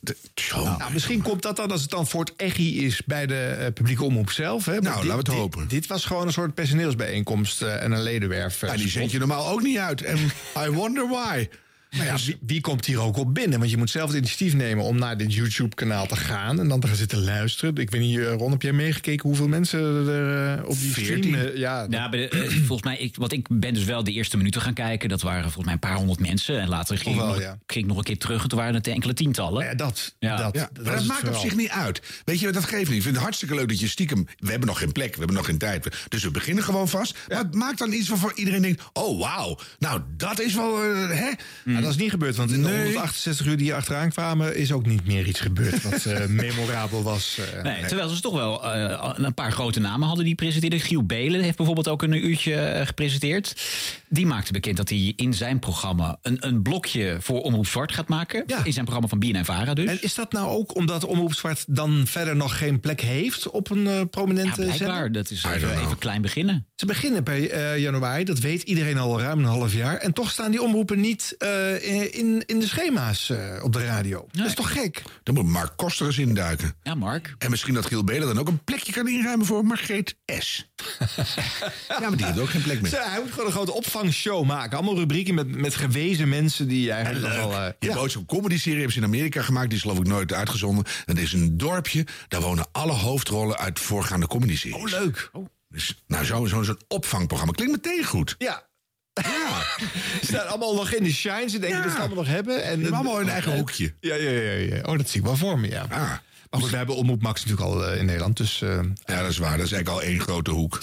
Nou, misschien komt dat dan als het dan voor het echi is bij de eh, publieke omroep zelf. Hè? Maar Nou, dit- laten we het hopen. Dit was gewoon een soort personeelsbijeenkomst eh, en een ledenwerf. eh, Ja, die zend je normaal ook niet uit. En *laughs* I wonder why. Nou ja, wie, wie komt hier ook op binnen? Want je moet zelf het initiatief nemen om naar dit YouTube-kanaal te gaan en dan te gaan zitten luisteren. Ik weet niet, eh, Ron, heb jij meegekeken hoeveel mensen er eh, op die stream... 14. eh, ja, Ja, bij de, eh, *clears throat* volgens mij, ik, want ik ben dus wel de eerste minuten gaan kijken. Dat waren volgens mij een paar honderd mensen. En later ging, ik, nog, ja. ging ik nog een keer terug. En toen waren het enkele tientallen. ja, dat, Ja. dat, Ja, dat, maakt op zich niet uit. Weet je, dat geeft niet. Ik vind het hartstikke leuk dat je stiekem... We hebben nog geen plek, we hebben nog geen tijd. Dus we beginnen gewoon vast. Maar het maakt dan iets waarvan iedereen denkt... Oh, wauw. Nou, dat is wel... hè? Ja, dat is niet gebeurd, want in de Nee. 168 uur die hier achteraan kwamen... is ook niet meer iets gebeurd wat eh, *laughs* memorabel was. eh. Nee, terwijl ze toch wel eh, een paar grote namen hadden die presenteerden. Giel Belen heeft bijvoorbeeld ook een uurtje gepresenteerd. Die maakte bekend dat hij in zijn programma een, een blokje voor Omroep Zwart gaat maken. Ja. In zijn programma van BNN Vara dus. En is dat nou ook omdat Omroep Zwart dan verder nog geen plek heeft op een ja, prominente blijkbaar. zender? Dat is even, even klein beginnen. Ze beginnen bij januari, dat weet iedereen al ruim een half jaar. En toch staan die omroepen niet eh, in, in de schema's eh, op de radio. Dat is toch gek? Dan moet Mark Koster eens induiken. Ja, Mark. En misschien dat Giel Belen dan ook een plekje kan inruimen voor Margreet S. *laughs* ja, maar die heeft ook geen plek meer. Hij moet gewoon een grote opvangshow maken. Allemaal rubrieken met, met gewezen mensen die eigenlijk wel... eh, Je hebt ooit zo'n comedy-serie hebben ze in Amerika gemaakt. Die is geloof ik nooit uitgezonden. En dat is een dorpje. Daar wonen alle hoofdrollen uit voorgaande comedy-series. Oh, leuk. Dus, nou, zo'n zo, zo'n opvangprogramma. Klinkt meteen goed. Ja. *laughs* Ze staan allemaal nog in de shine. Ze denken Ja. dat ze het allemaal nog hebben. En allemaal hun eigen hoekje. Ja, ja, ja, ja. Oh, dat zie ik wel voor me, ja. Ah. Maar goed, we hebben Omroep Max natuurlijk al eh, in Nederland. Dus, eh, Ja, dat is waar. Dat is eigenlijk al één grote hoek.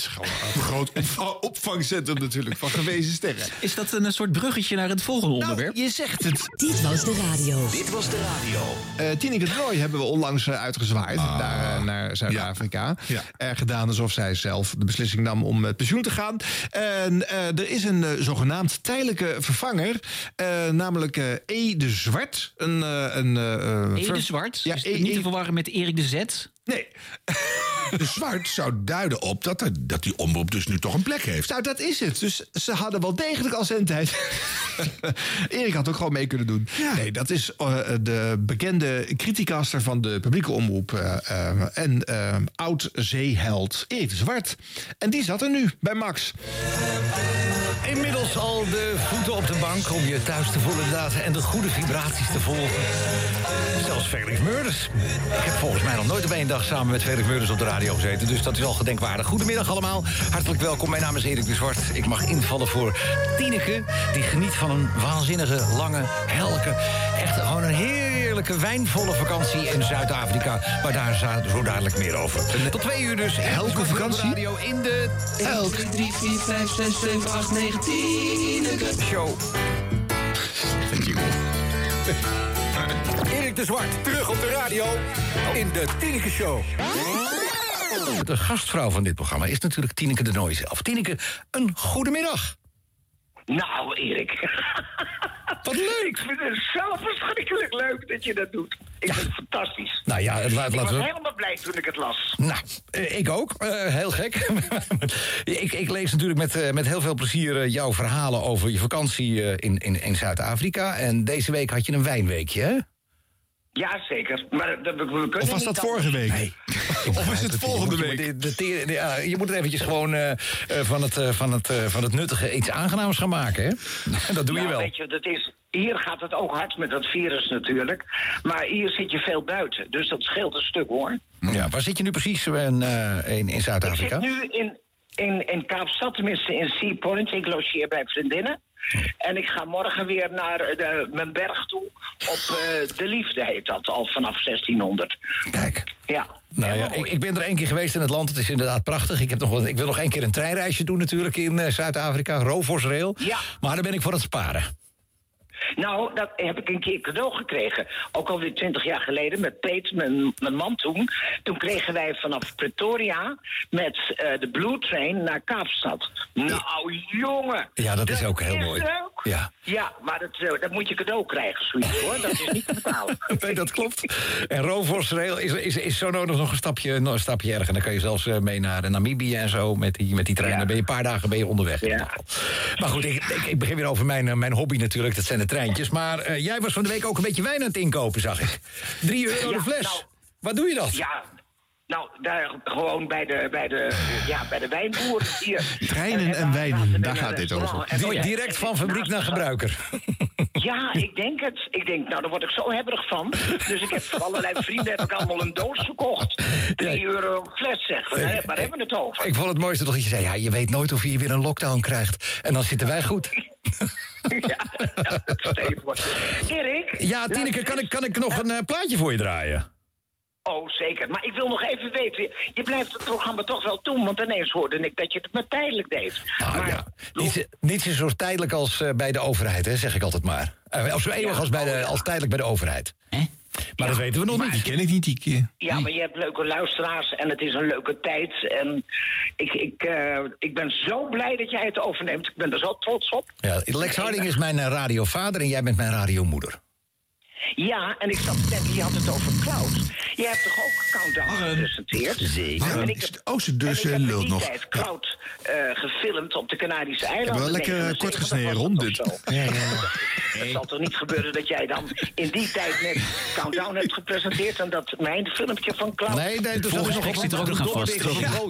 een *laughs* groot opva- opvangcentrum natuurlijk van gewezen sterren. Is dat een soort bruggetje naar het volgende onderwerp? Je zegt het. Dit was de radio. Dit was de radio. Eh Tineke de Roy hebben we onlangs uitgezwaaid naar, eh, naar Zuid-Afrika. Ja. Er gedaan alsof zij zelf de beslissing nam om met pensioen te gaan. En eh, er is een zogenaamd tijdelijke vervanger. eh, namelijk eh, E. de Zwart. Een, eh, een, eh, E. Zwart? Ja, Is E. niet te verwarren met Erik de Z? Nee. *laughs* De zwart zou duiden op dat, er, dat die omroep dus nu toch een plek heeft. Nou, dat is het. Dus ze hadden wel degelijk al zendtijd. *laughs* Erik had ook gewoon mee kunnen doen. Nee, dat is eh, de bekende criticaster van de publieke omroep. eh, eh, en eh, oud-zeeheld Erik de Zwart. En die zat er nu bij Max. Inmiddels al de voeten op de bank om je thuis te voelen inderdaad, en de goede vibraties te volgen. Zelfs Felix Meurders. Ik heb volgens mij nog nooit één dag samen met Felix Meurders op de radio gezeten. Dus dat is al gedenkwaardig. Goedemiddag allemaal. Hartelijk welkom. Mijn naam is Erik de Zwart. Ik mag invallen voor Tineke. Die geniet van een waanzinnige, lange, helke... echt gewoon een heerlijke, wijnvolle vakantie in Zuid-Afrika. Maar daar zo dadelijk meer over. Tot twee uur dus. Helke vakantie? Radio in de... 1, 2, 3, 4, 5, 6, 7, 8, 9, 10. Show. Erik de Zwart, terug op de radio in de Tineke Show. De gastvrouw van dit programma is natuurlijk Tineke de Nooi zelf. Tineke, een goedemiddag. Nou, Erik. Wat leuk. Ik vind het zo verschrikkelijk leuk dat je dat doet. Ik vind het fantastisch. Nou ja, het laat, ik was we... helemaal blij toen ik het las. Nou, eh, ik ook. Eh, heel gek. *laughs* ik, ik lees natuurlijk met, eh, met heel veel plezier jouw verhalen over je vakantie in, in, in Zuid-Afrika. En deze week had je een wijnweekje, hè? Ja, zeker. Maar dat- we, we kunnen Of was dat vorige week? Nee. *laughs* Of is het volgende Je moet- week? de- de ja, je moet het eventjes gewoon eh, eh, van, het, eh, van, het, eh, van het nuttige iets aangenaams gaan maken, hè? En *laughs* dat doe je Nou, wel. Weet je, dat is, hier gaat het ook hard met dat virus natuurlijk. Maar hier zit je veel buiten. Dus dat scheelt een stuk hoor. Ja, waar zit je nu precies in, eh, in, in Ik Zuid-Afrika? zit nu in, in, in Kaapstad, tenminste in Sea Point. Ik logeer bij vriendinnen. En ik ga morgen weer naar de, mijn berg toe. Op eh, De Liefde heet dat, al vanaf 1600. Kijk. Ja. Nou ja, ik, ik ben er één keer geweest in het land. Het is inderdaad prachtig. Ik, heb nog, ik wil nog één keer een treinreisje doen natuurlijk in eh, Zuid-Afrika. Roversrail. Ja. Maar daar ben ik voor het sparen. Nou, dat heb ik een keer cadeau gekregen. Ook alweer twintig jaar geleden met Peet, mijn, mijn man toen. Toen kregen wij vanaf Pretoria met eh, de Blue Train naar Kaapstad. Nou, jongen. Ja, dat is ook heel is mooi. leuk. Ja. Ja, maar dat, eh, dat moet je cadeau krijgen, zoiets hoor. Dat is niet te betalen. *laughs* Nee, dat klopt. En Roversrail is, is, is zo nodig nog een stapje, nog een stapje erger. Dan kan je zelfs eh, mee naar Namibië en zo met die, met die trein. Dan ben je een paar dagen ben je onderweg. Maar goed, ik, ik, ik begin weer over mijn, mijn hobby natuurlijk. Dat zijn de treintjes. Maar eh, jij was van de week ook een beetje wijn aan het inkopen, zag ik. Drie euro de fles. nou, Waar doe je dat? Ja, nou, daar gewoon bij de, bij de, ja, bij de wijnboer hier. Treinen en wijnen, daar gaat dit over. Di- direct van fabriek naar gebruiker. *laughs* Ja, ik denk het. Ik denk, nou, daar word ik zo hebberig van. Dus ik heb voor allerlei vrienden heb ik allemaal een doos gekocht. 3 euro een fles, zeg. Waar, hebben we het over? Ik vond het mooiste toch dat je zei... ja, je weet nooit of je weer een lockdown krijgt. En dan zitten wij goed. *laughs* *laughs* Erik? Ja, Tineke, kan ik, kan ik nog een eh, plaatje voor je draaien? Oh, zeker. Maar ik wil nog even weten. Je blijft het programma toch wel doen, want ineens hoorde ik dat je het maar tijdelijk deed. Nou ja, niets, niets is zo tijdelijk als eh, bij de overheid, hè, zeg ik altijd maar. Eh, of zo eeuwig als, bij de, als tijdelijk bij de overheid. Maar dat weten we nog niet. Die ken ik niet, die keer. Ja, maar je hebt leuke luisteraars en het is een leuke tijd. En ik, ik, eh, ik ben zo blij dat jij het overneemt. Ik ben er zo trots op. Ja, Lex Harding is mijn radiovader en jij bent mijn radiomoeder. Ja, en ik zat denken, je had het over Cloud. Je hebt toch ook Countdown gepresenteerd? Zeker. En ik heb, Oh, ze dus en ik eh, heb in lult die nog. tijd Cloud eh, gefilmd op de Canarische Ik eilanden. wel lekker eh, 79 kort gesneden het rond dit. zo. Het zal toch niet gebeuren dat jij dan in die tijd net Countdown hebt gepresenteerd... en dat mijn filmpje van Cloud... Nee, nee, dus Volgens mij zit er ook nog aan vast.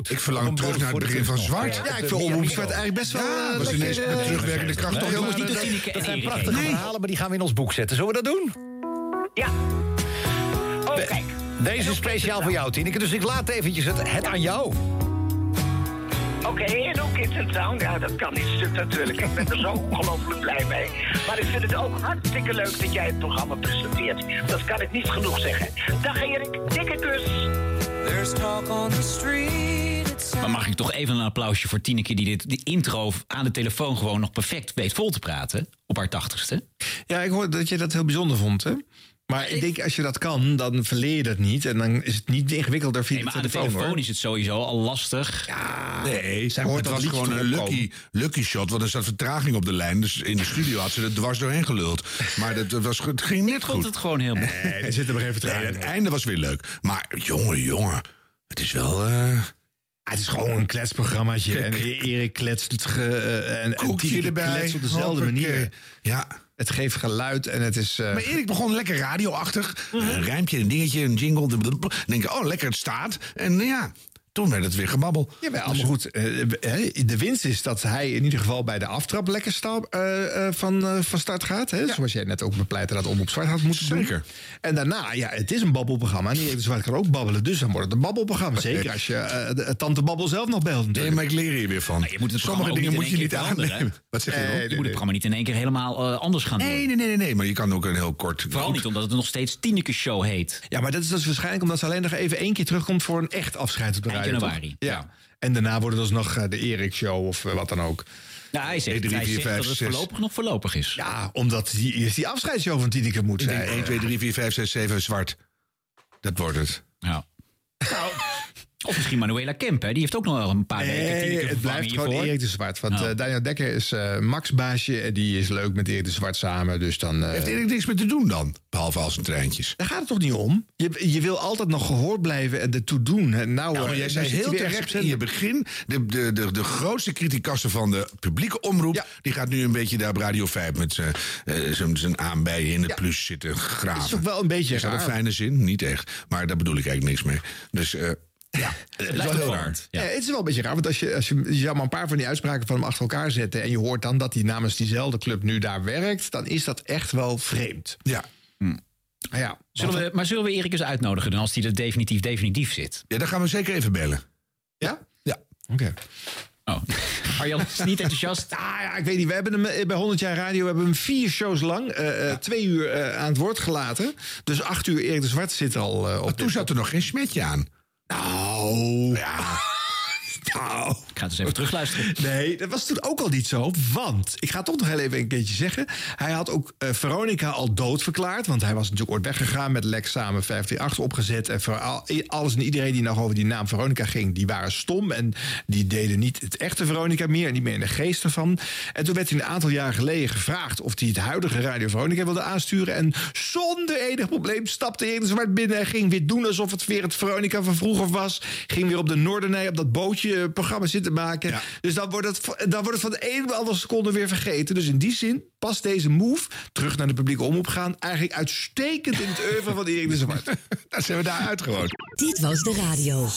Ik verlang terug naar het begin van Zwart. Ja, ik vind Omroep Zwart eigenlijk best wel... Ja, eh, was ineens met eh, terugwerkende kracht toch jongens, heel niet Dat zijn prachtige verhalen, maar die gaan we in ons boek zetten. Zullen we dat doen? Ja. Oh, kijk. Deze is speciaal voor jou, Tineke. Dus ik laat eventjes het, het aan jou. Oké, en ook Kids in Town. Ja, dat kan niet stuk natuurlijk. Ik ben er zo ongelooflijk blij mee. Maar ik vind het ook hartstikke leuk dat jij het programma presenteert. Dat kan ik niet genoeg zeggen. Dag Erik, dikke kus. There's talk on the street. Maar mag ik toch even een applausje voor Tineke... die dit die intro aan de telefoon gewoon nog perfect weet vol te praten... op haar tachtigste? Ja, ik hoorde dat je dat heel bijzonder vond, hè? Maar ik denk, als je dat kan, dan verleer je dat niet. En dan is het niet ingewikkelder via Nee, maar de aan de telefoon, telefoon hoor. is het sowieso al lastig. Nee, Zij hoort dat gewoon een lucky, lucky shot. Want er zat vertraging op de lijn. Dus in de studio had ze er dwars doorheen geluld. Maar dat, dat was, het ging net goed. vond het gewoon heel... Nee, er zit er maar even vertraging nee, in. Het einde was weer leuk. Maar jongen, jongen. Het is wel... eh, het is gewoon een kletsprogrammaatje. En Erik kletst het ge, eh, en, en erbij, kletst op dezelfde manier. Ja. Het geeft geluid en het is... eh, Maar Erik begon lekker radioachtig. Een rijmpje, een dingetje, een jingle. Dan denk ik, oh, lekker, het staat. En ja, toen werd het weer gebabbel. Jawel, maar goed, eh, de winst is dat hij in ieder geval bij de aftrap lekker sta- eh, eh, van, eh, van start gaat. Hè? Zoals jij net ook bepleitte dat om op zwart had moeten Zeker. doen. En daarna, ja, het is een babbelprogramma. En de Zwart kan ook babbelen, dus dan wordt het een babbelprogramma. Zeker als je eh, de, tante Babbel zelf nog belt Nee, natuurlijk. maar ik leer hier weer van. Je moet het Sommige dingen niet moet in je één niet aannemen. Wat zeg je Nee, nee, Je moet nee. het programma niet in één keer helemaal anders gaan doen. Nee, nee, nee, nee, nee. Maar je kan ook een heel kort... Vooral goed- niet omdat het nog steeds Tineke Show heet. Ja, maar dat is dus waarschijnlijk omdat ze alleen nog even één keer terugkomt voor een echt afscheid op de Eind radio. toch? januari. Ja. En daarna wordt het alsnog eh, de Erik Show of eh, wat dan ook. Ja, hij zegt, 1, 3, hij 4, zegt 5, dat het 6. voorlopig nog voorlopig is. Ja, omdat die, eerst die afscheidsshow van Tineke moet Ik denk zijn. 1, 2, 3, 4, 5, 6, 7, zwart. Dat wordt het. Ja. *laughs* Nou, of misschien Manuela Kemp, hè? die heeft ook nog wel een paar weken Nee, het blijft gewoon hiervoor. Erik de Zwart. Want Oh. eh, Daniel Dekker is eh, Max baasje. En die is leuk met Erik de Zwart samen. Dus dan... eh, Heeft Erik niks meer te doen dan? Behalve als een treintjes. daar gaat het toch niet om? Je, je wil altijd nog gehoord blijven en ertoe doen. En nou, Nou, maar jij zei heel terecht in je begin... de, de, de, de grootste criticasse van de publieke omroep... Ja. die gaat nu een beetje daar op Radio 5 met zijn eh, aanbijen in het Ja. plus zitten graven. Dat is ook wel een beetje Is dat een fijne zin? Niet echt. Maar daar bedoel ik eigenlijk niks mee. Dus eh, ja, *laughs* het is wel heel raar. Ja. Ja. het is wel een beetje raar, want als je, als je, je zou maar een paar van die uitspraken van hem achter elkaar zetten... en je hoort dan dat hij namens diezelfde club nu daar werkt... dan is dat echt wel vreemd. Ja. Maar ja, Zullen we, maar zullen we Erik eens uitnodigen dan als hij er definitief definitief zit? ja, dan gaan we zeker even bellen. Ja? Ja. Oké. Oh. *laughs* Arjan is niet enthousiast. Ah, ja, ik weet niet. We hebben hem eh, bij 100 jaar radio hebben we hem vier shows lang, eh, eh, twee uur eh, aan het woord gelaten. Dus acht uur Erik de Zwart zit al eh, op. Maar toen zat er nog geen smetje aan. Nou. *laughs* Ja. Nou. Ik ga het eens even terugluisteren. *laughs* Nee, dat was toen ook al niet zo. Want, ik ga toch nog heel even een keertje zeggen. Hij had ook eh, Veronica al doodverklaard. Want hij was natuurlijk ooit weggegaan met Lex samen 538 opgezet. En voor al- alles en iedereen die nog over die naam Veronica ging, die waren stom. En die deden niet het echte Veronica meer. En niet meer in de geest ervan. En toen werd hij een aantal jaar geleden gevraagd of hij het huidige Radio Veronica wilde aansturen. En zonder enig probleem stapte Erik de Zwart binnen. En ging weer doen alsof het weer het Veronica van vroeger was. Ging weer op de Noordernij op dat bootje eh, programma zitten maken. Ja. Dus dan wordt, het, van- dan wordt het van de ene op de andere seconde weer vergeten. Dus in die zin past deze move, terug naar de publieke omroep gaan... eigenlijk uitstekend in het *laughs* oeuvre van Erik de Zwart. *laughs* Dan zijn we daar uit gewoon. Dit was de radio.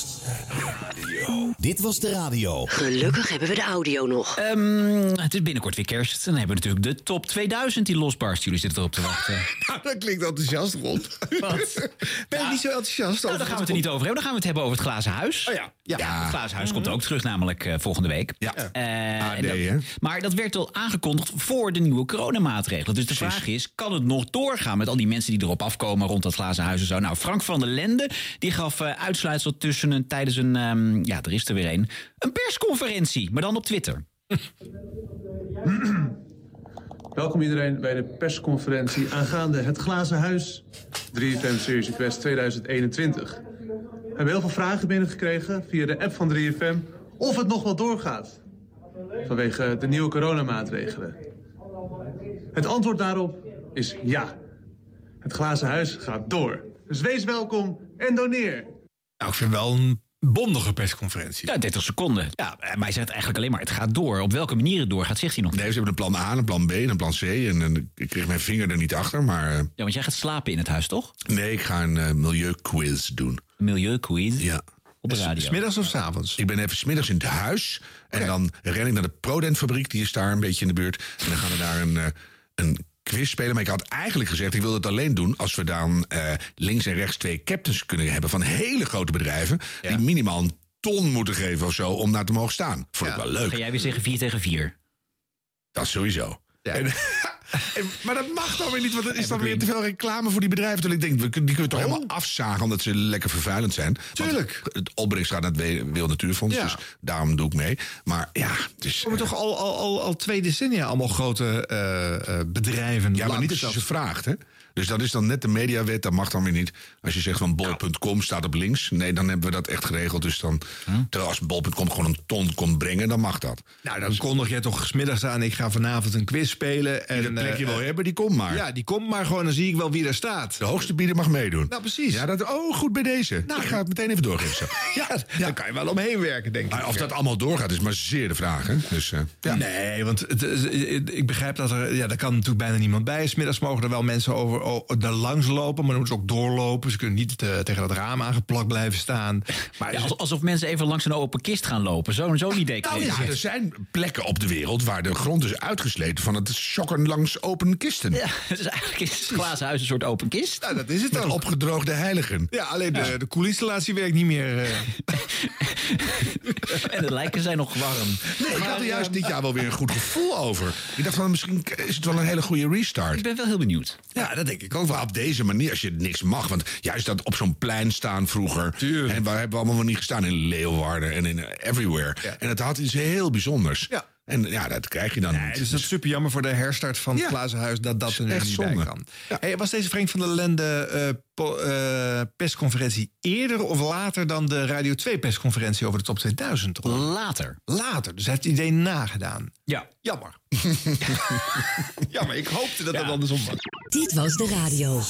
Dit was de radio. Gelukkig hebben we de audio nog. Ehm, het is binnenkort weer kerst. Dan hebben we natuurlijk de top 2000 die losbarst. Jullie zitten erop te wachten. *laughs* Nou, dat klinkt enthousiast, rond. Wat? Ben je niet zo enthousiast Nou, over daar gaan we het er niet over hebben. Dan gaan we het hebben over het glazen huis. Oh ja, ja. het glazen huis komt ook terug, namelijk eh, volgende week. Ja. Eh, AD, en dat- hè? maar dat werd al aangekondigd voor de nieuwe coronamaatregelen. Dus de vraag is, kan het nog doorgaan met al die mensen die erop afkomen rond dat glazen huis en zo? Nou, Frank van der Lende die gaf eh, uitsluitsel tussen een, tijdens een, ehm, ja, er is er weer een, een persconferentie, maar dan op Twitter. *clears throat* Welkom iedereen bij de persconferentie aangaande het Glazen Huis 3FM Series Quest 2021. We hebben heel veel vragen binnengekregen via de app van 3FM of het nog wel doorgaat. Vanwege de nieuwe coronamaatregelen. Het antwoord daarop is ja. Het Glazen Huis gaat door. Dus wees welkom en doneer. Nou, ik vind wel een bondige persconferentie. Ja, 30 seconden. Ja, maar hij zegt eigenlijk alleen maar, het gaat door. Op welke manier het doorgaat, zegt hij nog niet. Nee, ze hebben een plan A, een plan B en een plan C. En, en ik kreeg mijn vinger er niet achter, maar... eh, Ja, want jij gaat slapen in het huis, toch? nee, ik ga een eh, milieuquiz doen. Een milieuquiz Ja. Op de radio. Smiddags of s avonds? Ik ben even smiddags in het huis. En dan ren ik naar de Prodent-fabriek. Die is daar een beetje in de buurt. En dan gaan we daar een, eh, een quiz spelen. Maar ik had eigenlijk gezegd, ik wil het alleen doen... als we dan eh, links en rechts twee captains kunnen hebben... van hele grote bedrijven... die minimaal een ton moeten geven of zo om daar te mogen staan. Vond ik wel leuk. Ga jij weer zeggen 4 tegen 4? Dat sowieso. En- *laughs* en- maar dat mag dan weer niet, want er is dan weer te veel reclame voor die bedrijven. Terwijl ik denk, we die kunnen we toch helemaal afzagen omdat ze lekker vervuilend zijn. Tuurlijk. Het opbrengst gaat naar het We- Wereld Natuurfonds, Ja. dus daarom doe ik mee. Maar ja, het is... Er komen toch al, al, al, al twee decennia allemaal grote eh, bedrijven. Ja, maar niet als je ze vraagt, hè? Dus dat is dan net de mediawet, dat mag dan weer niet. Als je zegt van bol.com staat op links. Nee, dan hebben we dat echt geregeld. Dus dan, terwijl als bol.com gewoon een ton komt brengen, dan mag dat. Nou, dan kondig jij toch smiddags aan. Ik ga vanavond een quiz spelen. En, dat plekje eh, wil hebben, die komt maar. Ja, die komt maar gewoon. Dan zie ik wel wie er staat. De hoogste bieder mag meedoen. Nou, precies. Ja, dat, oh, goed bij deze. ik ga het meteen even doorgeven. Zo. *laughs* Ja, daar kan je wel omheen werken, denk ik. Maar of dat allemaal doorgaat, is maar zeer de vraag. Hè? Dus, eh, ja. Nee, want het, ik begrijp dat er... Ja, daar kan natuurlijk bijna niemand bij. Smiddags mogen er wel mensen over, daar langs lopen. Maar dan moeten ze ook doorlopen. Ze kunnen niet eh, tegen dat raam aangeplakt blijven staan. Maar Ja, als- alsof mensen even langs een open kist gaan lopen. Zo'n zo'n idee Nou ja, ik. er zijn plekken op de wereld waar de grond is uitgesleten van het schokken langs open kisten. Ja, is *laughs* eigenlijk is het glazen huis een soort open kist. Nou, dat is het ook. opgedroogde heiligen. Ja, alleen de, de koelinstallatie werkt niet meer. eh. *laughs* En de lijken zijn nog warm. Nee, ik had er juist dit jaar wel weer een goed gevoel over. Ik dacht van misschien is het wel een hele goede restart. Ik ben wel heel benieuwd. Ja, dat denk ik ook wel. Op deze manier, als je niks mag. Want juist dat op zo'n plein staan vroeger. En waar hebben we allemaal niet gestaan? In Leeuwarden en in eh, everywhere. En het had iets heel bijzonders. Ja. En ja, dat krijg je dan Nee, niet. dus dat is super jammer voor de herstart van het Ja. glazen huis dat dat er niet bij zonde. kan. Hey, was deze Frank van der Lende eh, eh, persconferentie eerder of later dan de Radio 2 persconferentie over de top 2000? Toch? Later. Later, dus hij heeft het idee nagedaan. Ja. Jammer. *laughs* Jammer, ik hoopte dat het andersom was. Dit was de radio.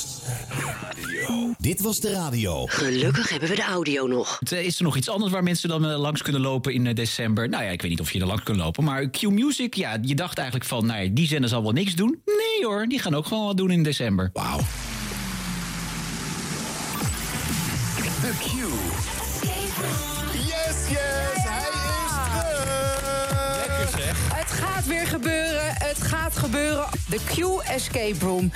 Dit was de radio. Gelukkig hebben we de audio nog. Eh, Is er nog iets anders waar mensen dan eh, langs kunnen lopen in december? Nou ja, ik weet niet of je er langs kunt lopen. Maar Q-Music, ja, je dacht eigenlijk van... Nou ja, die zender zal wel niks doen. Nee hoor, die gaan ook gewoon wat doen in december. Wauw. Gaat gebeuren. De Q Escape Room.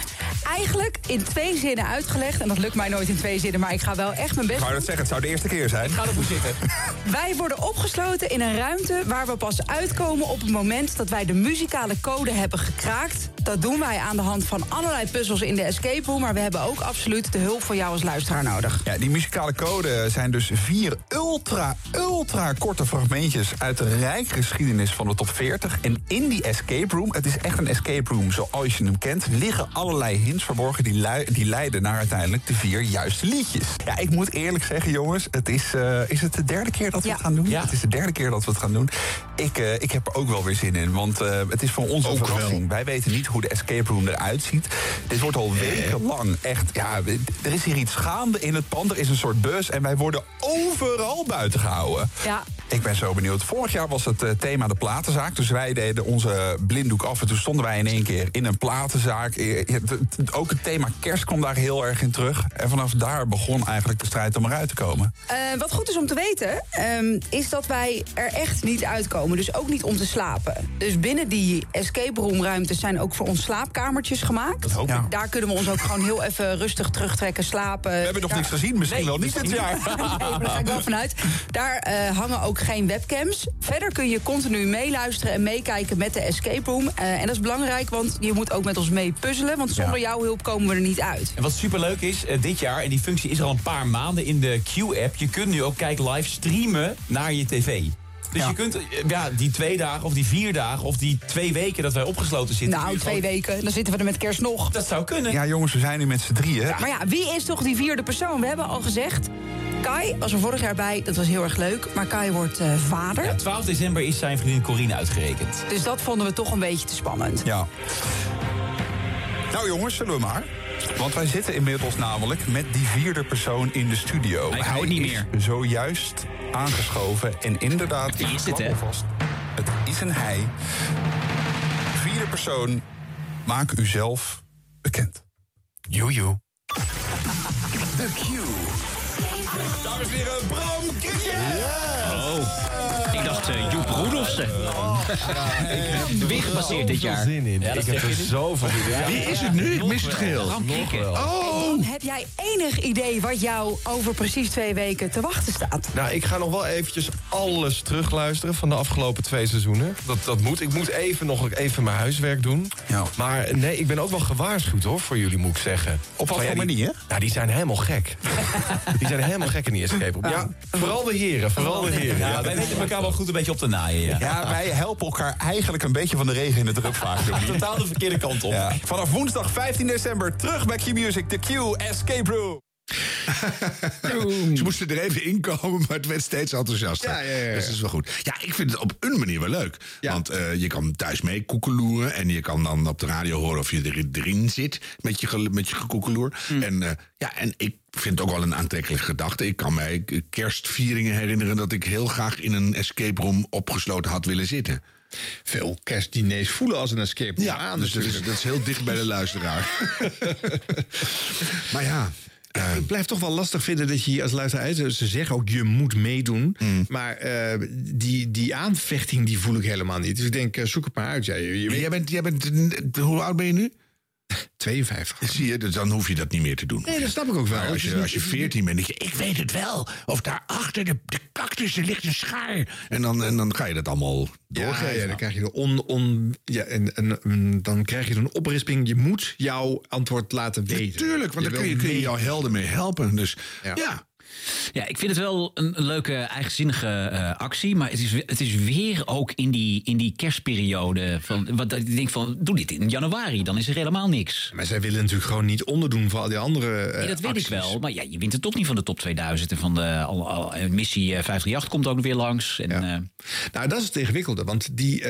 Eigenlijk in twee zinnen uitgelegd. En dat lukt mij nooit in twee zinnen, maar ik ga wel echt mijn best Ik wou dat zeggen, het zou de eerste keer zijn. Ga ervoor zitten. *laughs* Wij worden opgesloten in een ruimte waar we pas uitkomen op het moment dat wij de muzikale code hebben gekraakt. Dat doen wij aan de hand van allerlei puzzels in de escape room. Maar we hebben ook absoluut de hulp van jou als luisteraar nodig. Ja, die muzikale code zijn dus vier ultra, ultra korte fragmentjes uit de rijke geschiedenis van de top 40. En in die escape room, het is echt een escape room zoals je hem kent, liggen allerlei hints verborgen die, lui- die leiden naar uiteindelijk de vier juiste liedjes. Ja, ik moet eerlijk zeggen, jongens, het is, eh, is het de derde keer dat we het gaan doen? Het is de derde keer dat we het gaan doen. Ik, eh, ik heb er ook wel weer zin in, want eh, het is voor ons een verrassing. Wij weten niet hoe de escape room eruit ziet. Dit wordt al wekenlang echt, ja, er is hier iets gaande in het pand. Er is een soort bus en wij worden overal buiten gehouden. Ja. Ik ben zo benieuwd. Vorig jaar was het eh, thema de platenzaak. Dus wij deden onze blinddoek af. En toen stonden wij in één keer in een platenzaak. Eh, Ook het thema kerst kwam daar heel erg in terug. En vanaf daar begon eigenlijk de strijd om eruit te komen. Eh, wat goed is om te weten, ehm, is dat wij er echt niet uitkomen. Dus ook niet om te slapen. Dus binnen die escape room ruimtes zijn ook voor ons slaapkamertjes gemaakt. Dat hoop ik. Ja. Daar kunnen we ons ook gewoon heel even rustig terugtrekken, slapen. We hebben nog Daar- niks gezien. Misschien wel niet dit jaar. *laughs* *laughs* nee, maar daar ga ik wel vanuit. Daar eh, hangen ook geen webcams. Verder kun je continu meeluisteren en meekijken met de escape room. Eh, en dat is belangrijk, want je moet ook met ons mee puzzelen. Want zonder jouw hulp komen we er niet uit. En wat superleuk is, eh, dit jaar, en die functie is al een paar maanden in de Q-app... je kunt nu ook Kijk live streamen naar je tv. Dus je kunt eh, ja, die twee dagen of die vier dagen of die twee weken dat wij opgesloten zitten... Nou, twee gewoon- weken. Dan zitten we er met kerst nog. Dat zou kunnen. Ja, jongens, we zijn nu met z'n drieën. Maar ja, wie is toch die vierde persoon? We hebben al gezegd, Kai was er vorig jaar bij. Dat was heel erg leuk. Maar Kai wordt eh, vader. Ja, 12 december is zijn vriendin Corine uitgerekend. Dus dat vonden we toch een beetje te spannend. Ja. Nou jongens, zullen we maar. Want wij zitten inmiddels namelijk met die vierde persoon in de studio. Hou het niet meer. is zojuist aangeschoven. En inderdaad, Wie ik is dit, klap hè? alvast. Het is een hij. Vierde persoon, maak u zelf bekend. Joejoe. The Q. Dames en heren, Bram Kikker! Oh, ik dacht eh Joep Roelofsen. Gepasseerd dit jaar. zin in. Ja, ik heb er zoveel zin in. Wie is het nu? Ik mis het geheel. Oh! Heb jij enig idee wat jou over precies twee weken te wachten staat? Nou, ik ga nog wel eventjes alles terugluisteren van de afgelopen twee seizoenen. Dat, dat moet. Ik moet even nog even mijn huiswerk doen. Maar nee, ik ben ook wel gewaarschuwd hoor, voor jullie moet ik zeggen. Op wat ja, voor manier? Nou, die zijn helemaal gek. die zijn helemaal gek in die escape room. Ja, vooral de heren, vooral de heren. Ja, wij weten elkaar wel goed een beetje op te naaien. Ja. Ja, wij helpen elkaar eigenlijk een beetje van de regen in de druk vaak. *laughs* Totaal de verkeerde kant op. Vanaf woensdag 15 december terug bij Q-Music, de Q Escape Room. Ze moesten er even inkomen, maar het werd steeds enthousiaster. Ja, ja, ja. Dus dat is wel goed. Ja, ik vind het op een manier wel leuk. Want eh, je kan thuis mee koekeloeren. En je kan dan op de radio horen of je er- erin zit met je, met je gekoekeloer. Hm. En, eh, ja, en ik vind het ook wel een aantrekkelijke gedachte. Ik kan mij kerstvieringen herinneren dat ik heel graag in een escape room opgesloten had willen zitten. Veel kerstdiners voelen als een escape room Ja, aan. dus dat is, dat is heel dicht bij de luisteraar. *laughs* maar ja, ik blijf toch wel lastig vinden dat je hier als luisteraar... Ze ze zeggen ook, je moet meedoen. Mm. Maar eh, die, die aanvechting die voel ik helemaal niet. Dus ik denk, eh, zoek het maar uit. Ja, je, jij bent, jij bent, hoe oud ben je nu? 52. Zie je, dus dan hoef je dat niet meer te doen. Nee, dat snap ik ook wel. Maar als je, als je 14 bent, denk je, ik weet het wel. Of daarachter de, de cactussen ligt een schaar. En dan, en dan ga je dat allemaal doorgeven. ja, dan krijg je de on, on, ja, en, en, en dan krijg je een oprisping. Je moet jouw antwoord laten weten. Tuurlijk, want Je dan kun je, kun je jouw helden mee helpen. Dus ja. Ja, ik vind het wel een leuke, eigenzinnige eh, actie. Maar het is, het is weer ook in die, in die kerstperiode. Van, wat, ik denk van, doe dit in januari, dan is er helemaal niks. Maar zij willen natuurlijk gewoon niet onderdoen voor al die andere eh, Nee, dat weet acties. ik wel. Maar ja, je wint het toch niet van de top 2000. En van de al, al, eh, missie eh, 538 komt ook weer langs. En, eh, Nou, dat is het ingewikkelde. Want die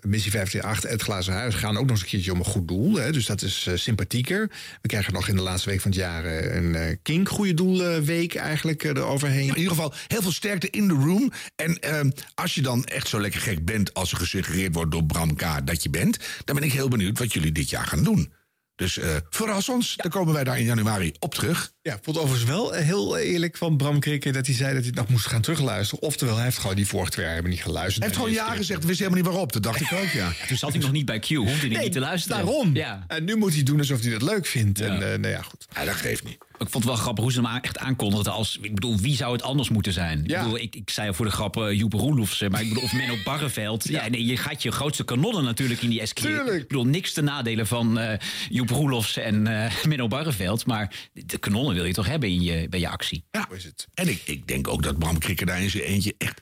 missie 538, het Glazen Huis, gaan ook nog eens een keertje om een goed doel. Hè, dus dat is sympathieker. We krijgen nog in de laatste week van het jaar een Kink Goede Doelweek eigenlijk eh, eroverheen. In ieder geval heel veel sterkte in de room. En ehm, als je dan echt zo lekker gek bent als er gesuggereerd wordt door Bram K. dat je bent, dan ben ik heel benieuwd wat jullie dit jaar gaan doen. Dus eh verras ons, dan komen wij daar in januari op terug. Ja, ik vond het overigens wel eh, heel eerlijk van Bram Krikke dat hij zei dat hij nog moest gaan terugluisteren. Oftewel, hij heeft gewoon die vorige twee jaar helemaal niet geluisterd. Hij heeft gewoon ja gezegd, wist helemaal niet waarop. Dat dacht ik ook, ja. *laughs* toen zat hij nog niet bij Q, hoefde hij niet te luisteren. Daarom. Ja. En nu moet hij doen alsof hij dat leuk vindt. En eh, nou ja, goed. Ja, dat geeft niet. Ik vond het wel grappig hoe ze hem echt aankondigden als... Ik bedoel, wie zou het anders moeten zijn? Ja. Ik, bedoel, ik, ik zei voor de grap eh, Joep Roelofs, maar ik bedoel, of Menno Barreveld. Ja. nee, je gaat je grootste kanonnen natuurlijk in die SQ. Ik bedoel, niks te nadelen van eh Joep Roelofs en eh Menno Barreveld. Maar de kanonnen wil je toch hebben in je, bij je actie? Ja. En ik, ik denk ook dat Bram Krikker daar in zijn eentje echt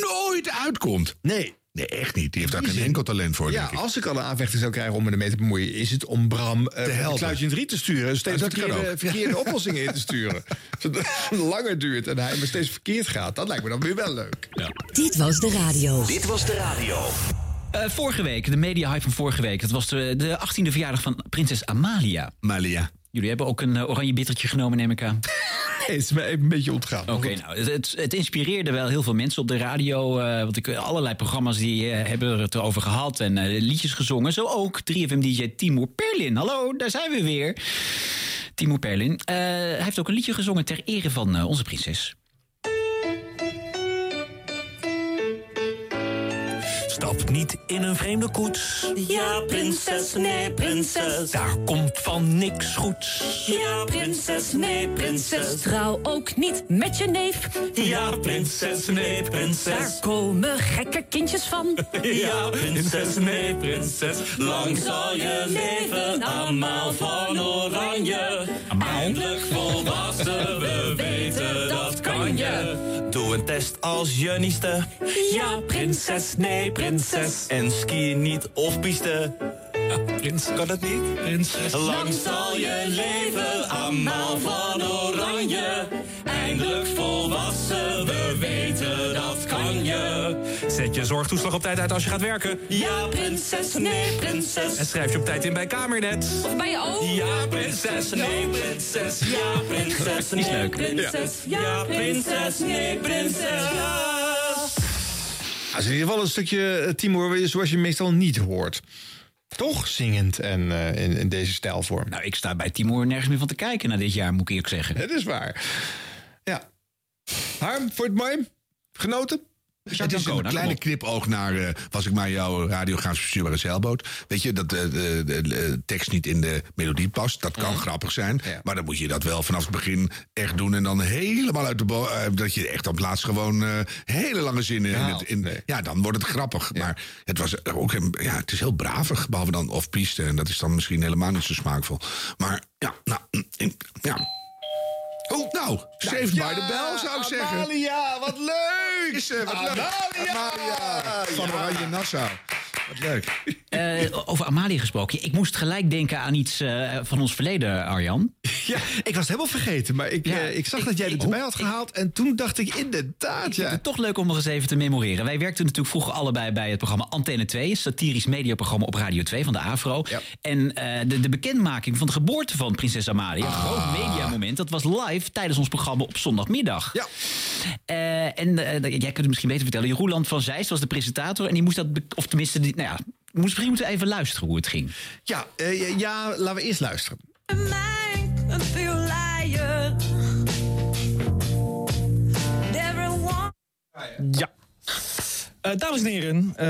nooit uitkomt. Nee. Nee, echt niet. Die heeft daar geen enkel talent voor, Ja, denk ik. als ik al een aanvechting zou krijgen om me ermee te bemoeien, is het om Bram eh, een helpen. kluitje in het riet te sturen. Steeds Ah, dat kan verkeerde, verkeerde oplossingen in te sturen. *laughs* Zodat het langer duurt en hij maar steeds verkeerd gaat. Dat lijkt me dan weer wel leuk. Dit was de radio. Dit was de radio. Eh, vorige week, de media hype van vorige week. Dat was de, de 18e verjaardag van prinses Amalia. Amalia. Jullie hebben ook een eh, oranje bittertje genomen, neem ik aan. *laughs* Nee, het is me even een beetje ontgaan. Oké, nou, het, het, inspireerde wel heel veel mensen op de radio. eh, want ik, allerlei programma's die eh, hebben het erover gehad en liedjes gezongen. Zo ook 3FM-dj Timur Perlin. Hallo, daar zijn we weer. Timur Perlin. Hij heeft ook een liedje gezongen ter ere van onze prinses. Niet in een vreemde koets. Ja, prinses, nee, prinses. Daar komt van niks goeds. Ja, prinses, nee, prinses. Trouw ook niet met je neef. Ja, prinses, nee, prinses. Daar komen gekke kindjes van. *laughs* Ja, prinses, nee, prinses. Lang zal je leven, allemaal van oranje. Eindelijk volwassen, we weten dat kan je. Doe een test als je nieste. Ja, prinses, nee, prinses. En ski niet of piste. Prins, kan het niet? Prinses. Lang zal je leven, allemaal van oranje. Eindelijk volwassen, we weten dat kan je. Zet je zorgtoeslag op tijd uit als je gaat werken. Ja, prinses, nee, prinses. En schrijf je op tijd in bij Kamernet. Of bij je oom. Ja, prinses, nee, prinses. Ja, prinses, nee, leuk. prinses. Ja, prinses, nee, prinses. Dat is in ieder geval een stukje eh, Timur zoals je meestal niet hoort. Toch zingend en eh, in, in deze stijlvorm. Nou, ik sta bij Timur nergens meer van te kijken na dit jaar, moet ik eerlijk zeggen. Het is waar. Ja. Harm, je het mooi? Genoten? Het is een kleine knipoog naar, eh, was ik maar jouw radiografisch verstuurbare zeilboot. Weet je, dat de, de, de, de tekst niet in de melodie past. Dat kan grappig zijn. Maar dan moet je dat wel vanaf het begin echt doen. En dan helemaal uit de bo eh, Dat je echt op het laatst gewoon eh, hele lange zinnen. in het, in, Ja, dan wordt het grappig. Maar het, was ook, een- ja, het is heel bravig. Behalve dan off-piste. En dat is dan misschien helemaal niet zo smaakvol. Maar ja, nou, mm, ja. Oh, nou, Saved by the Bell zou ik zeggen. Amalia, wat leuk! Is, eh, wat leuk. Amalia van Oranje Nassau. Wat leuk. Eh, over Amalia gesproken. Ik moest gelijk denken aan iets eh, van ons verleden, Arjan. Ja, ik was het helemaal vergeten. Maar ik, eh, ik zag dat jij het erbij had gehaald. En toen dacht ik inderdaad, Ik ja. vind het toch leuk om nog eens even te memoreren. Wij werkten natuurlijk vroeger allebei bij het programma Antenne 2, een satirisch mediaprogramma op Radio 2 van de Afro. En eh, de, de bekendmaking van de geboorte van prinses Amalia, een groot mediamoment, dat was live tijdens ons programma op zondagmiddag. Ja. en eh, jij kunt het misschien beter vertellen. Roeland van Zeist was de presentator en die moest dat, of tenminste, die, nou ja, moest, misschien moeten we even luisteren hoe het ging. Ja, eh, ja, laten we eerst luisteren. Ja. Eh, dames en heren, eh,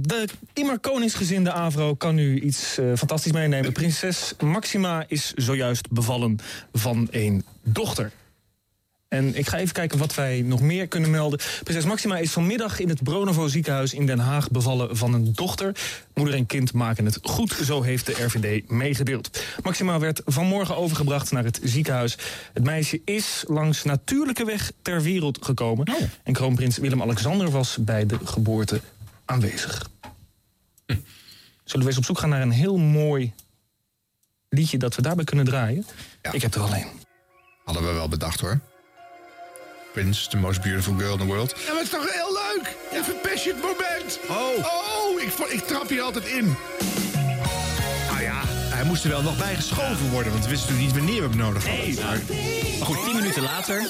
de immer koningsgezinde Avro kan nu iets eh, fantastisch meenemen. Prinses Maxima is zojuist bevallen van een dochter. En ik ga even kijken wat wij nog meer kunnen melden. Prinses Maxima is vanmiddag in het Bronovo ziekenhuis in Den Haag bevallen van een dochter. Moeder en kind maken het goed, zo heeft de RVD meegedeeld. Maxima werd vanmorgen overgebracht naar het ziekenhuis. Het meisje is langs natuurlijke weg ter wereld gekomen. En kroonprins Willem-Alexander was bij de geboorte aanwezig. Zullen we eens op zoek gaan naar een heel mooi liedje dat we daarbij kunnen draaien? Ik heb er alleen. Hadden we wel bedacht hoor. Prince, the most beautiful girl in the world. Ja, maar het is toch heel leuk? Je verpest je het moment. Oh. Oh, ik, ik trap hier altijd in. Nou ja, hij moest er wel nog bij geschoven worden. Want we wisten natuurlijk niet wanneer we hem nodig hadden. Maar goed, tien minuten later.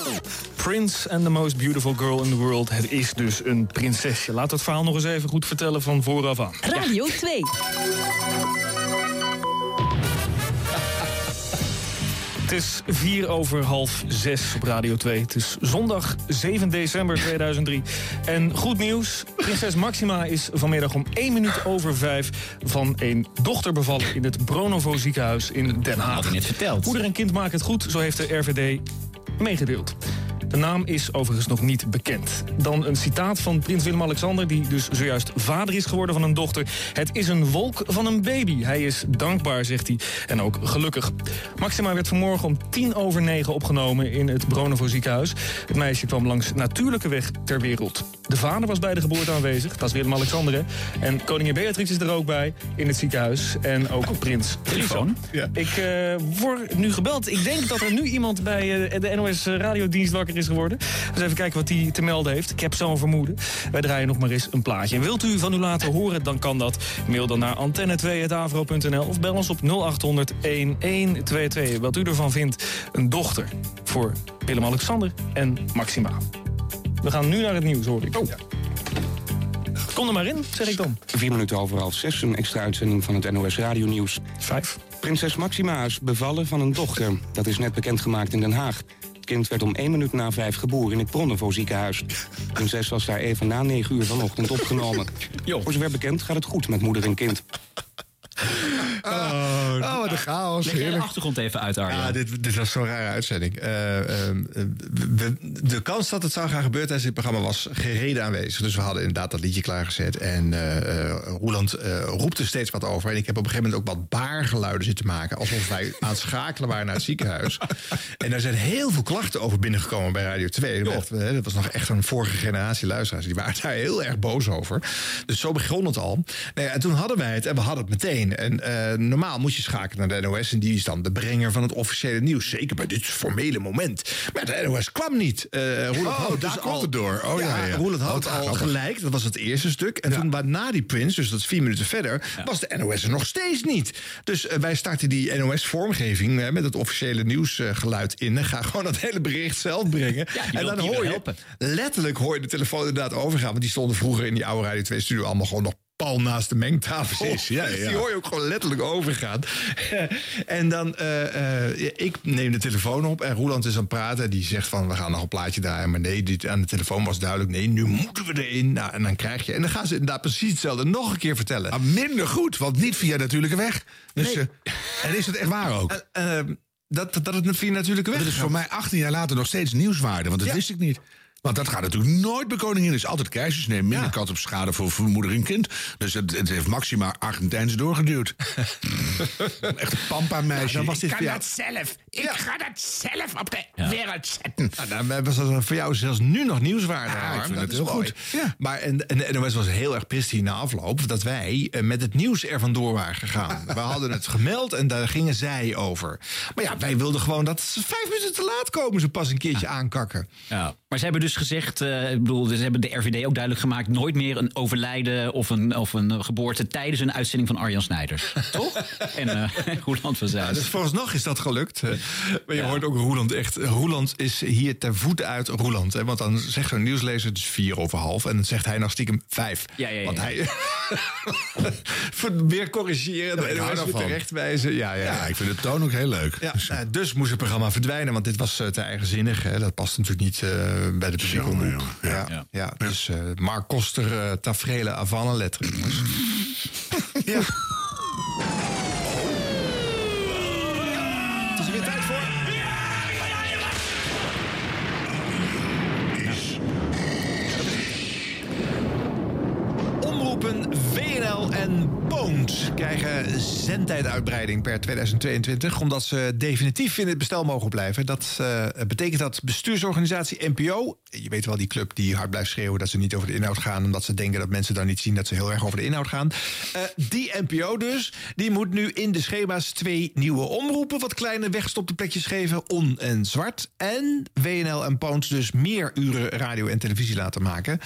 Prince and the most beautiful girl in the world. Het is dus een prinsesje. Laat het verhaal nog eens even goed vertellen van vooraf aan. Radio 2. Het is vier over half zes op Radio 2. Het is zondag 7 december 2003. En goed nieuws, prinses Maxima is vanmiddag om 1 minuut over 5... van een dochter bevallen in het Bronovo ziekenhuis in Den Haag. Had net verteld. Moeder en kind maken het goed, zo heeft de RVD meegedeeld. De naam is overigens nog niet bekend. Dan een citaat van prins Willem-Alexander... die dus zojuist vader is geworden van een dochter. Het is een wolk van een baby. Hij is dankbaar, zegt hij. En ook gelukkig. Maxima werd vanmorgen om tien over negen opgenomen... in het Bronovo ziekenhuis. Het meisje kwam langs natuurlijke weg ter wereld. De vader was bij de geboorte aanwezig. Dat is Willem-Alexander. En koningin Beatrix is er ook bij in het ziekenhuis. En ook prins Friso. Ik eh, word nu gebeld. Ik denk dat er nu iemand bij eh, de NOS radiodienst wakker is geworden. Dus even kijken wat hij te melden heeft. Ik heb zo'n vermoeden. Wij draaien nog maar eens een plaatje. En wilt u van u laten horen, dan kan dat. Mail dan naar antenne2.avro.nl of bel ons op 0800 1122. Wat u ervan vindt. Een dochter voor Willem-Alexander en Maxima. We gaan nu naar het nieuws, hoor ik. Kom er maar in, zeg ik dan. Vier minuten over half zes, een extra uitzending van het NOS Radio Nieuws. Vijf. Prinses Maxima is bevallen van een dochter. Dat is net bekendgemaakt in Den Haag. Het kind werd om één minuut na vijf geboren in het Bronnevo ziekenhuis. Prinses was daar even na negen uur vanochtend opgenomen. Voor zover bekend gaat het goed met moeder en kind. Oh, wat een chaos. Leg jij de achtergrond even uit, Arjan. Ja, dit, dit was zo'n rare uitzending. Eh, ehm, eh, we- de kans dat het zou gaan gebeuren tijdens dit programma was gereden aanwezig. Dus we hadden inderdaad dat liedje klaargezet. En eh, eh, Roeland eh, roept er steeds wat over. En ik heb op een gegeven moment ook wat baargeluiden zitten maken. Alsof wij aan het schakelen waren naar het ziekenhuis. En daar zijn heel veel klachten over binnengekomen bij Radio 2. Dat, dat was nog echt een vorige generatie luisteraars. Die waren daar heel erg boos over. Dus zo begon het al. Nou ja, en toen hadden wij het en we hadden het meteen. En eh, normaal moet je schakelen naar de NOS. En die is dan de brenger van het officiële nieuws. Zeker bij dit formele moment. Maar de NOS kwam niet. Eh Roeland Oh, had daar dus komt het door. Oh, ja, ja. Roeland Oh, al gelijk. Dat was het eerste stuk. En toen na die Prins, dus dat is vier minuten verder... was de NOS er nog steeds niet. Dus eh, wij starten die NOS-vormgeving... met het officiële nieuwsgeluid in. En ga gewoon dat hele bericht zelf brengen. en dan hoor je... helpen. Letterlijk hoor je de telefoon inderdaad overgaan. Want die stonden vroeger in die oude Radio 2-studio... allemaal gewoon nog pal naast de mengtafel. Precies, ja, Dus ja. Die hoor je ook gewoon letterlijk overgaan. *laughs* en dan, eh, eh, ik neem de telefoon op en Roeland is aan het praten. Die zegt van, we gaan nog een plaatje draaien. Maar nee, dit, aan de telefoon was duidelijk, nee, nu moeten we erin. Nou, en dan krijg je, en dan gaan ze inderdaad precies hetzelfde nog een keer vertellen. Maar minder goed, want niet via natuurlijke weg. Dus, Nee. eh, en is het echt waar ook? Dat, dat het via natuurlijke weg Dat is voor mij 18 jaar later nog steeds nieuwswaarde, want dat wist ik niet. Want dat gaat natuurlijk nooit bij koningin. is altijd keizersneem. Minder kans op schade voor, voor moeder en kind. Dus het, het heeft maximaal Argentijns doorgeduwd. *laughs* Echt een pampa-meisje. was dit ik kan dat zelf. Ik ga dat zelf op de wereld zetten. Nou, dan was dat voor jou zelfs nu nog nieuwswaarde. Ja, ik vind Dat het is heel mooi. goed. Ja. Maar en, en de NOS was heel erg pist hier na afloop... dat wij eh, met het nieuws er vandoor waren gegaan. we *laughs* hadden het gemeld en daar gingen zij over. Maar ja, wij wilden gewoon dat ze vijf minuten te laat komen... ze pas een keertje aankakken. Ja. Maar ze hebben dus gezegd, eh, ik bedoel, ze hebben de RVD ook duidelijk gemaakt... nooit meer een overlijden of een, of een geboorte tijdens een uitzending van Arjan Snijders. *laughs* Toch? En eh *laughs* Roeland van Ja, dus vooralsnog is dat gelukt. Eh, Maar je hoort ook Roeland echt. Roeland is hier ter voeten uit Roeland. Hè? Want dan zegt zo'n nieuwslezer is vier over half. En dan zegt hij nog stiekem vijf. Ja, ja, ja. Want hij. *laughs* weer corrigeren. Ja, ik hou daarvan. terechtwijzen. Ja, ja. Ja, ik vind de toon ook heel leuk. Ja, dus, dus moest het programma verdwijnen, want dit was eh, te eigenzinnig. Hè. Dat past natuurlijk niet eh, bij de publieke omroep. Ja, ja. Ja. Dus eh Mark Koster, uh, tafereelen jongens. *laughs* ja. Omroepen WNL en Poont krijgen zendtijduitbreiding per 2022... omdat ze definitief in het bestel mogen blijven. Dat eh, betekent dat bestuursorganisatie NPO... je weet wel die club die hard blijft schreeuwen dat ze niet over de inhoud gaan... omdat ze denken dat mensen dan niet zien dat ze heel erg over de inhoud gaan. Eh, die NPO dus, die moet nu in de schema's twee nieuwe omroepen... wat kleine wegstopte plekjes geven, On en Zwart. En WNL en Poont dus meer uren radio en televisie laten maken...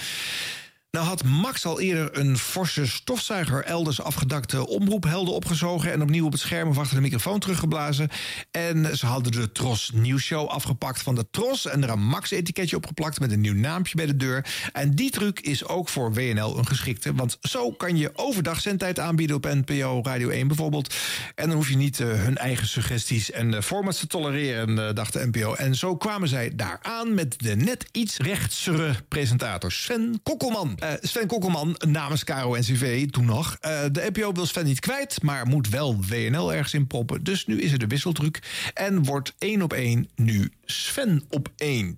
Nou had Max al eerder een forse stofzuiger elders afgedakte omroephelden opgezogen en opnieuw op het scherm of achter de microfoon teruggeblazen. En ze hadden de Tros nieuwsshow afgepakt van de Tros en er een Max-etiketje opgeplakt met een nieuw naampje bij de deur. En die truc is ook voor WNL een geschikte, want zo kan je overdag zendtijd aanbieden op NPO Radio 1 bijvoorbeeld. En dan hoef je niet eh, hun eigen suggesties en eh, formats te tolereren, eh, dacht de NPO. En zo kwamen zij daar aan met de net iets rechtsere presentator Sven Kokkelman. Eh, Sven Kokkelman namens Caro NCV toen nog. Eh, de NPO wil Sven niet kwijt, maar moet wel WNL ergens in proppen. Dus nu is er de wisseltruc en wordt één op één nu Sven op één.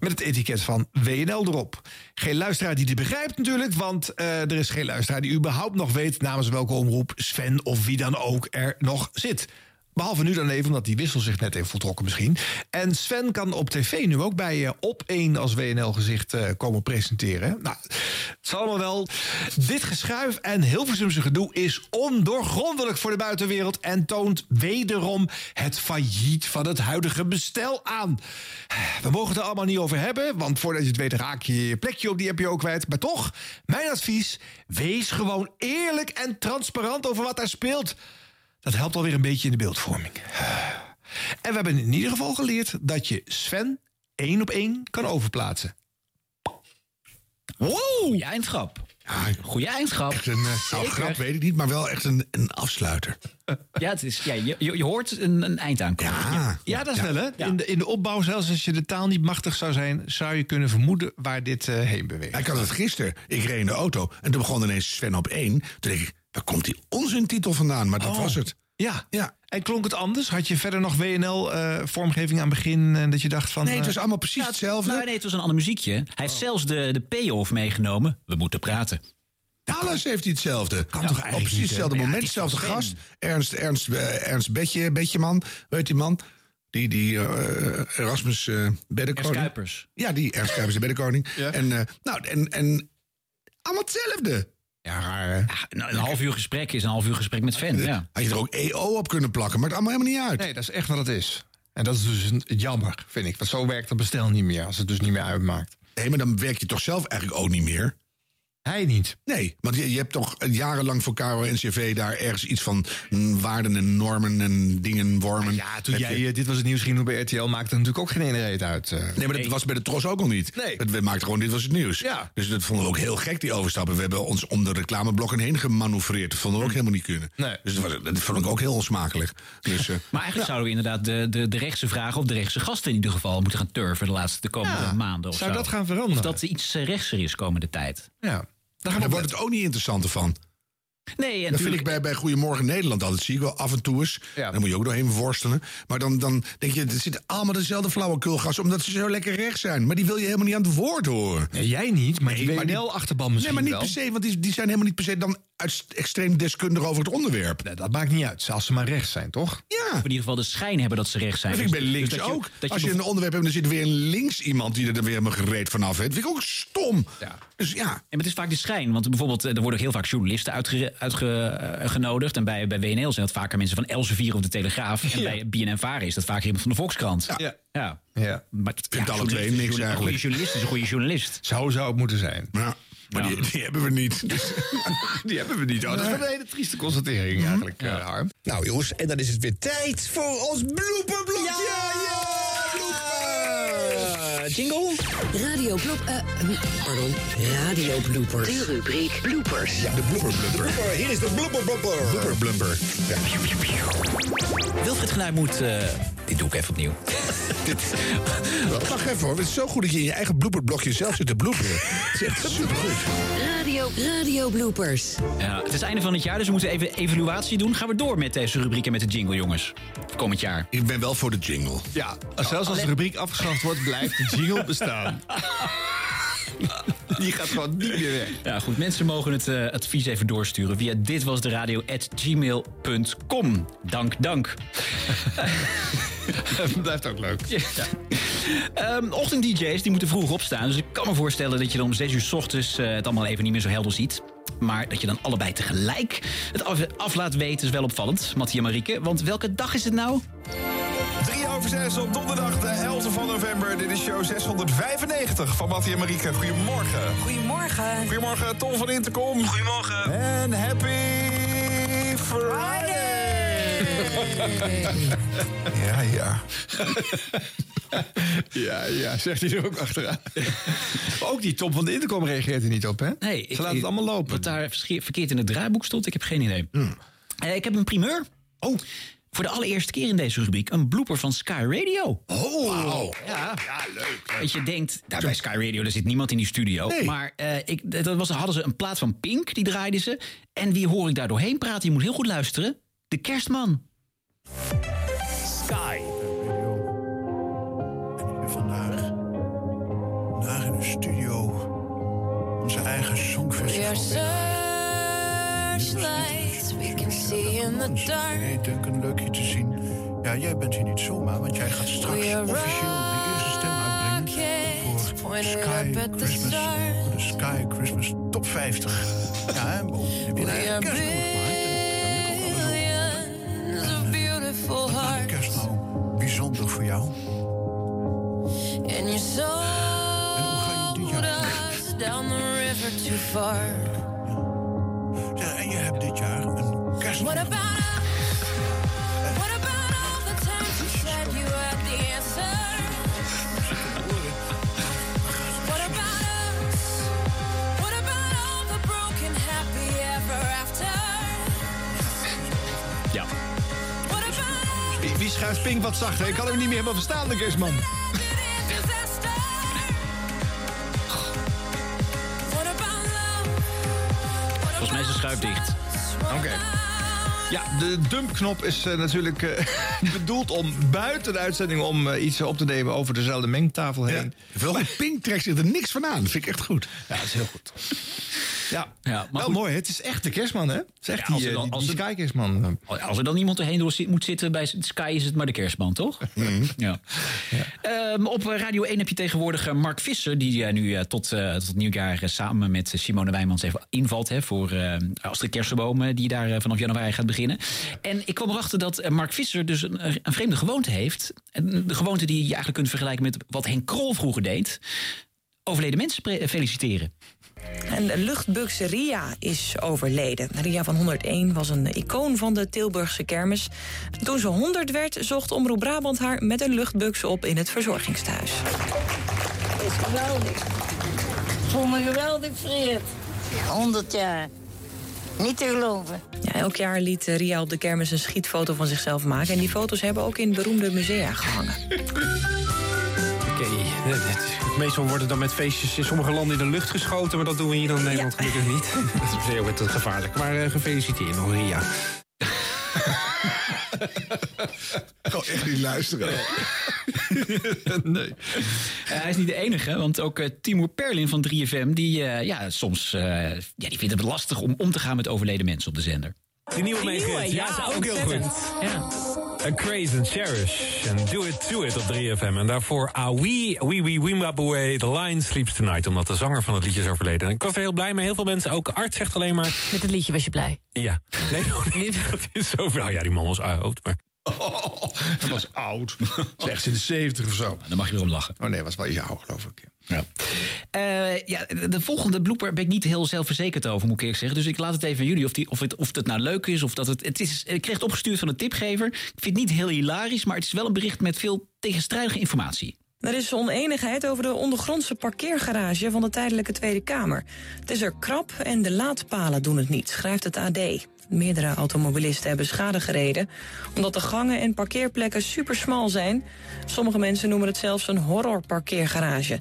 Met het etiket van WNL erop. Geen luisteraar die dit begrijpt natuurlijk, want eh, er is geen luisteraar die überhaupt nog weet namens welke omroep Sven of wie dan ook er nog zit. Behalve nu dan even, omdat die wissel zich net heeft voltrokken misschien. En Sven kan op tv nu ook bij je op één als WNL-gezicht eh, komen presenteren. Nou, het zal allemaal wel. Dit geschuif en Hilversumse gedoe is ondoorgrondelijk voor de buitenwereld... en toont wederom het failliet van het huidige bestel aan. We mogen het er allemaal niet over hebben... want voordat je het weet raak je je plekje op die NPO kwijt. Maar toch, mijn advies, wees gewoon eerlijk en transparant over wat daar speelt... Dat helpt alweer een beetje in de beeldvorming. *sighs* En we hebben in ieder geval geleerd dat je Sven één op één kan overplaatsen. Wow! Goeie eindgrap. Goeie eindgrap. Echt een, nou, Zeker. grap weet ik niet, maar wel echt een, een afsluiter. Ja, het is, ja je, je je hoort een, een eind aankomen. Ja. Ja, dat is wel hè. Ja. In, de, in de opbouw, zelfs als je de taal niet machtig zou zijn... zou je kunnen vermoeden waar dit eh, heen beweegt. Ik had het gisteren. Ik reed in de auto en toen begon ineens Sven op één. Toen denk ik, waar komt die onzintitel vandaan? Maar dat Oh. was het. Ja. Ja. En klonk het anders? Had je verder nog WNL-vormgeving aan het begin... en dat je dacht van... Nee, het eh, was allemaal precies hetzelfde. Nou, nee, het was een ander muziekje. Hij heeft zelfs de, de payoff meegenomen. We moeten praten. Alles heeft hij hetzelfde. Kan toch Op precies hetzelfde Ja, moment, is hetzelfde gast. Ernst, Ernst, eh, Ernst Betje, Betjeman, weet die man? Die, die eh, Erasmus uh, Beddekoning. Ernst Kuipers. Ja, die Ernst Kuipers, de Beddekoning. En, eh, nou, en, en allemaal hetzelfde. Ja, raar hè? Ja, nou, een half uur gesprek is een half uur gesprek met Sven. Ja. Had je er ook EO op kunnen plakken, maar het allemaal helemaal niet uit. Nee, dat is echt wat het is. En dat is dus een- jammer, vind ik. Want zo werkt dat bestel niet meer, als het dus niet meer uitmaakt. Nee, maar dan werk je toch zelf eigenlijk ook niet meer? Hij niet. Nee, want je, je hebt toch jarenlang voor Caro en CV daar ergens iets van mm, waarden en normen en dingen, wormen. Ja, toen Heb jij je- eh, dit was het nieuws ging doen bij RTL, maakte het natuurlijk ook geen ene reet uit. eh. Nee, maar dat was bij de Tros ook al niet. Nee. Het, we maakten gewoon, dit was het nieuws. Ja. Dus dat vonden we ook heel gek, die overstappen. We hebben ons om de reclameblokken heen gemanoeuvreerd. Dat vonden we ook helemaal niet kunnen. Nee. Dus dat, was, dat vond ik ook heel onsmakelijk. Dus, eh, Maar eigenlijk zouden we inderdaad de, de, de rechtse vragen... of de rechtse gasten in ieder geval moeten gaan turven... de laatste de komende Ja, maanden of zou zo. dat gaan veranderen? Of dat er iets eh, rechtser is komende tijd. Ja. Daar wordt het ook niet interessanter van. Nee, en dat vind ik bij, bij Goedemorgen Nederland altijd. zie ik wel af en toe eens. Daar moet je ook doorheen worstelen. Maar dan, dan denk je, het zitten allemaal dezelfde flauwekulgasten... omdat ze zo lekker recht zijn. Maar die wil je helemaal niet aan het woord horen. Nee, jij niet, maar die- WNL-achterban misschien Nee, maar niet wel. per se, want die, die zijn helemaal niet per se... dan extreem deskundig over het onderwerp. Nee, dat maakt niet uit, als ze maar recht zijn, toch? Ja. Of in ieder geval de schijn hebben dat ze recht zijn. Dat vind ik bij Dus- links dus dat je- ook. dat Als je je een onderwerp hebt en er zit weer een links iemand... die er dan weer helemaal gereed vanaf heeft. vind ik ook stom. Dus ja. En het is vaak de schijn, want bijvoorbeeld eh, er worden ook heel vaak journalisten uitgenodigd. en bij, bij WNL zijn dat vaker mensen van Elsevier of de Telegraaf. En Ja. bij BNN Varen is dat vaak iemand van de Volkskrant. Ja. ja. Ja. Maar Vindt alle twee niks een eigenlijk. goede journalist is een goede journalist. Zo zou het moeten zijn. Ja. Maar die, die hebben we niet. *laughs* Dus- *laughs* Die hebben we niet. Oh, dat is wel een hele trieste constatering eigenlijk, eh, Harm. Nou jongens, en dan is het weer tijd voor ons blooperblokje. Ja, jingle. Radio blop... eh, pardon, radio bloopers. De rubriek bloopers. Ja, de blooper blumper. Hier is de blooper blumper. Blooper blumper. Ja. Wilfried Genuij moet... eh, dit doe ik even opnieuw. *laughs* Wacht even hoor. Het is zo goed dat je in je eigen blooperblokje zelf zit te bloeperen. *laughs* Het is echt supergoed. Radio, radio bloopers. Ja, het is het einde van het jaar, dus we moeten even evaluatie doen. Gaan we door met deze rubriek en met de jingle, jongens. Komend jaar. Ik ben wel voor de jingle. Ja, zelfs als de rubriek afgeschaft wordt, blijft de jingle bestaan. Die gaat gewoon niet meer weg. Ja, goed. Mensen mogen het eh, advies even doorsturen via ditwasderadio.gmail.com. Dank, dank. *laughs* Blijft ook leuk. Ja. Ehm, Ochtend-DJ's die moeten vroeg opstaan. Dus ik kan me voorstellen dat je dan om 6 uur 's ochtends eh, het allemaal even niet meer zo helder ziet. Maar dat je dan allebei tegelijk het af, af laat weten is wel opvallend, Mattie en Marieke. Want welke dag is het nou? 3 over 6 op donderdag de 11e van november. Dit is show 695 van Mattie en Marieke. Goedemorgen. Goedemorgen. Goedemorgen, Tom van Intercom. Goedemorgen. En happy Friday. ja, ja. *laughs* Ja, ja, zegt hij er ook achteraan. Ook die Tom van de Intercom reageert er niet op, hè? Nee, Ze laten het allemaal lopen. Wat daar verkeerd in het draaiboek stond, ik heb geen idee. Eh, ik heb een primeur. Oh. Voor de allereerste keer in deze rubriek een blooper van Sky Radio. Oh, Ja, leuk. Dat je denkt, nou, bij Sky Radio er zit niemand in die studio. Maar eh, ik, dat was, hadden ze een plaat van Pink, die draaiden ze. En wie hoor ik daar doorheen praten? Je moet heel goed luisteren. De kerstman. Sky. Vandaag, vandaag in de studio, onze eigen songfestival. See in the dark. Hey, Duncan, leuk je te zien. Ja, jij bent hier niet zomaar, want jij gaat straks officieel de eerste stem uitbrengen voor Sky Christmas, voor de Sky Christmas Top 50. Ja, en bovendien heb je een eigen kerstman gemaakt. kerst nou bijzonder voor jou? And you sold us down the river too far. En je hebt dit jaar een kerstman What about us? What about all the times you said you had the answer? What about us? What about all the broken happy ever after? Ja. Wie, schuift Pink wat zachter? Ik kan hem niet meer helemaal verstaan, de about love? Volgens mij is de schuif dicht. Oké. Ja, de dumpknop is eh, natuurlijk eh, *laughs* bedoeld om buiten de uitzending... om eh, iets op te nemen over dezelfde mengtafel heen. Vooral Pink trekt zich er niks van aan. Dat vind ik echt goed. Ja, dat is heel goed. Ja, Ja, maar wel goed. mooi. Het is echt de kerstman, hè? Het is echt Ja, als die, er eh, dan- die, als die er- Sky kerstman. Als er dan iemand erheen door moet zitten bij Sky, is het maar de kerstman, toch? *laughs* Ja. Ehm, op Radio 1 heb je tegenwoordig eh, Mark Visser, die eh, nu eh, tot, eh, tot nieuwjaar eh, samen met Simone Wijmans even invalt. Hè, voor eh Astrid Kersenboom, eh, die daar eh, vanaf januari gaat beginnen. En ik kwam erachter dat eh, Mark Visser dus een, een vreemde gewoonte heeft. De gewoonte die je eigenlijk kunt vergelijken met wat Henk Krol vroeger deed. Overleden mensen feliciteren. En de luchtbuks Ria is overleden. Ria van 101 was een icoon van de Tilburgse kermis. Toen ze 100 werd, zocht Omroep Brabant haar met een luchtbuks op in het verzorgingstehuis. Het is geweldig. Ik voel me geweldig vereerd. 100 jaar. Niet te geloven. Ja, elk jaar liet eh, Ria op de kermis een schietfoto van zichzelf maken. En die foto's hebben ook in beroemde musea gehangen. Oké, dit- dit is- meestal worden dan met feestjes in sommige landen in de lucht geschoten... maar dat doen we hier dan in Nederland gelukkig niet. *laughs* Dat is zeer wat gevaarlijk. Maar eh, gefeliciteerd nog, Ria. *laughs* Gewoon echt niet luisteren. *laughs* nee. Eh, hij is niet de enige, want ook eh, Timur Perlin van 3FM... die eh, ja, soms eh, ja, die vindt het lastig om om te gaan met overleden mensen op de zender. Die nieuwe meegeeft. Ja, is ook heel goed. Ja. A Craze and Cherish. En Do It To It op 3FM. En daarvoor Awi, Wee Wee Wimbabwe, The Lion Sleeps Tonight. Omdat de zanger van het liedje is overleden. En ik was er heel blij mee. Heel veel mensen, ook Art zegt alleen maar... Met het liedje was je blij. Ja. Nee, *laughs* dat is zo... Nou ja, die man was oud, maar... Dat was oud. Slechts in de 70 of zo. Dan mag je erom lachen. Oh nee, was wel jou, geloof ik. Ja. Eh, ja, de volgende blooper ben ik niet heel zelfverzekerd over, moet ik eerlijk zeggen. Dus ik laat het even aan jullie of, die, of, het, of het nou leuk is. Of dat het, het is. Ik kreeg het opgestuurd van een tipgever. Ik vind het niet heel hilarisch, maar het is wel een bericht met veel tegenstrijdige informatie. Er is oneenigheid over de ondergrondse parkeergarage van de tijdelijke Tweede Kamer. Het is er krap en de laadpalen doen het niet, schrijft het AD. Meerdere automobilisten hebben schade gereden... omdat de gangen en parkeerplekken supersmal zijn. Sommige mensen noemen het zelfs een horrorparkeergarage.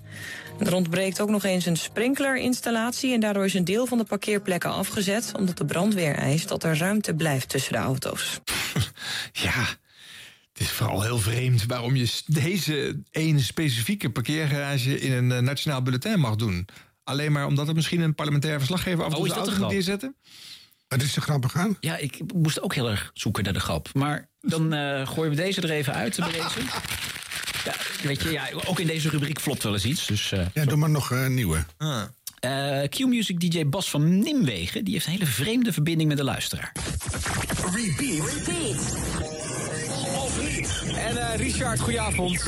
Er ontbreekt ook nog eens een sprinklerinstallatie... en daardoor is een deel van de parkeerplekken afgezet... omdat de brandweer eist dat er ruimte blijft tussen de auto's. *laughs* Ja, het is vooral heel vreemd waarom je deze ene specifieke parkeergarage in een eh, nationaal bulletin mag doen. Alleen maar omdat er misschien een parlementair verslaggever af en Oh, toe is zijn dat auto de moet grap? neerzetten. Wat is er grappig aan? Ja, ik moest ook heel erg zoeken naar de grap. Maar dan eh gooien we deze er even uit deze. Ja, weet je, ja, ook in deze rubriek flopt wel eens iets. Dus, eh, Ja, doe maar nog een nieuwe. eh, Q-Music DJ Bas van Nimwegen... die heeft een hele vreemde verbinding met de luisteraar. Repeat. Niet. En eh, Richard, goedenavond.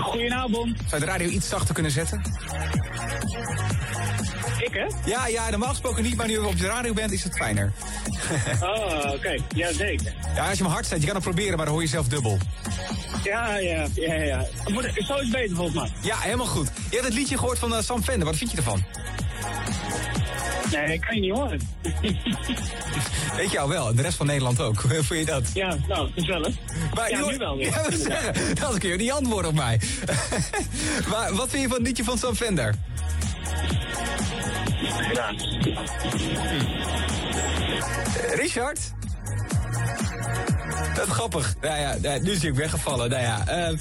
Goedenavond. Zou je de radio iets zachter kunnen zetten? Ik, hè? Ja, ja, normaal gesproken niet, maar nu je op de radio bent is het fijner. *laughs* Oh, oké. Ja, zeker. Ja, als je hem hard zet, je kan het proberen, maar dan hoor je zelf dubbel. Ja, ja, ja, ja. Wordt- Zo is beter volgens mij. Ja, helemaal goed. Je hebt het liedje gehoord van eh, Sam Vender, wat vind je ervan? Nee, ik kan je niet horen. Weet jou wel, en de rest van Nederland ook. *laughs* Hoe vond je dat? Ja, nou, gezellig. Maar, ja, joh, nu wel. Ja, zeggen? Dan kun je niet antwoorden op mij. *laughs* maar wat vind je van het liedje van Sam Vender? Ja. Eh, Richard? Dat is grappig. Nou ja, ja, nu is hij ook weggevallen. Nou ja, eh, eh,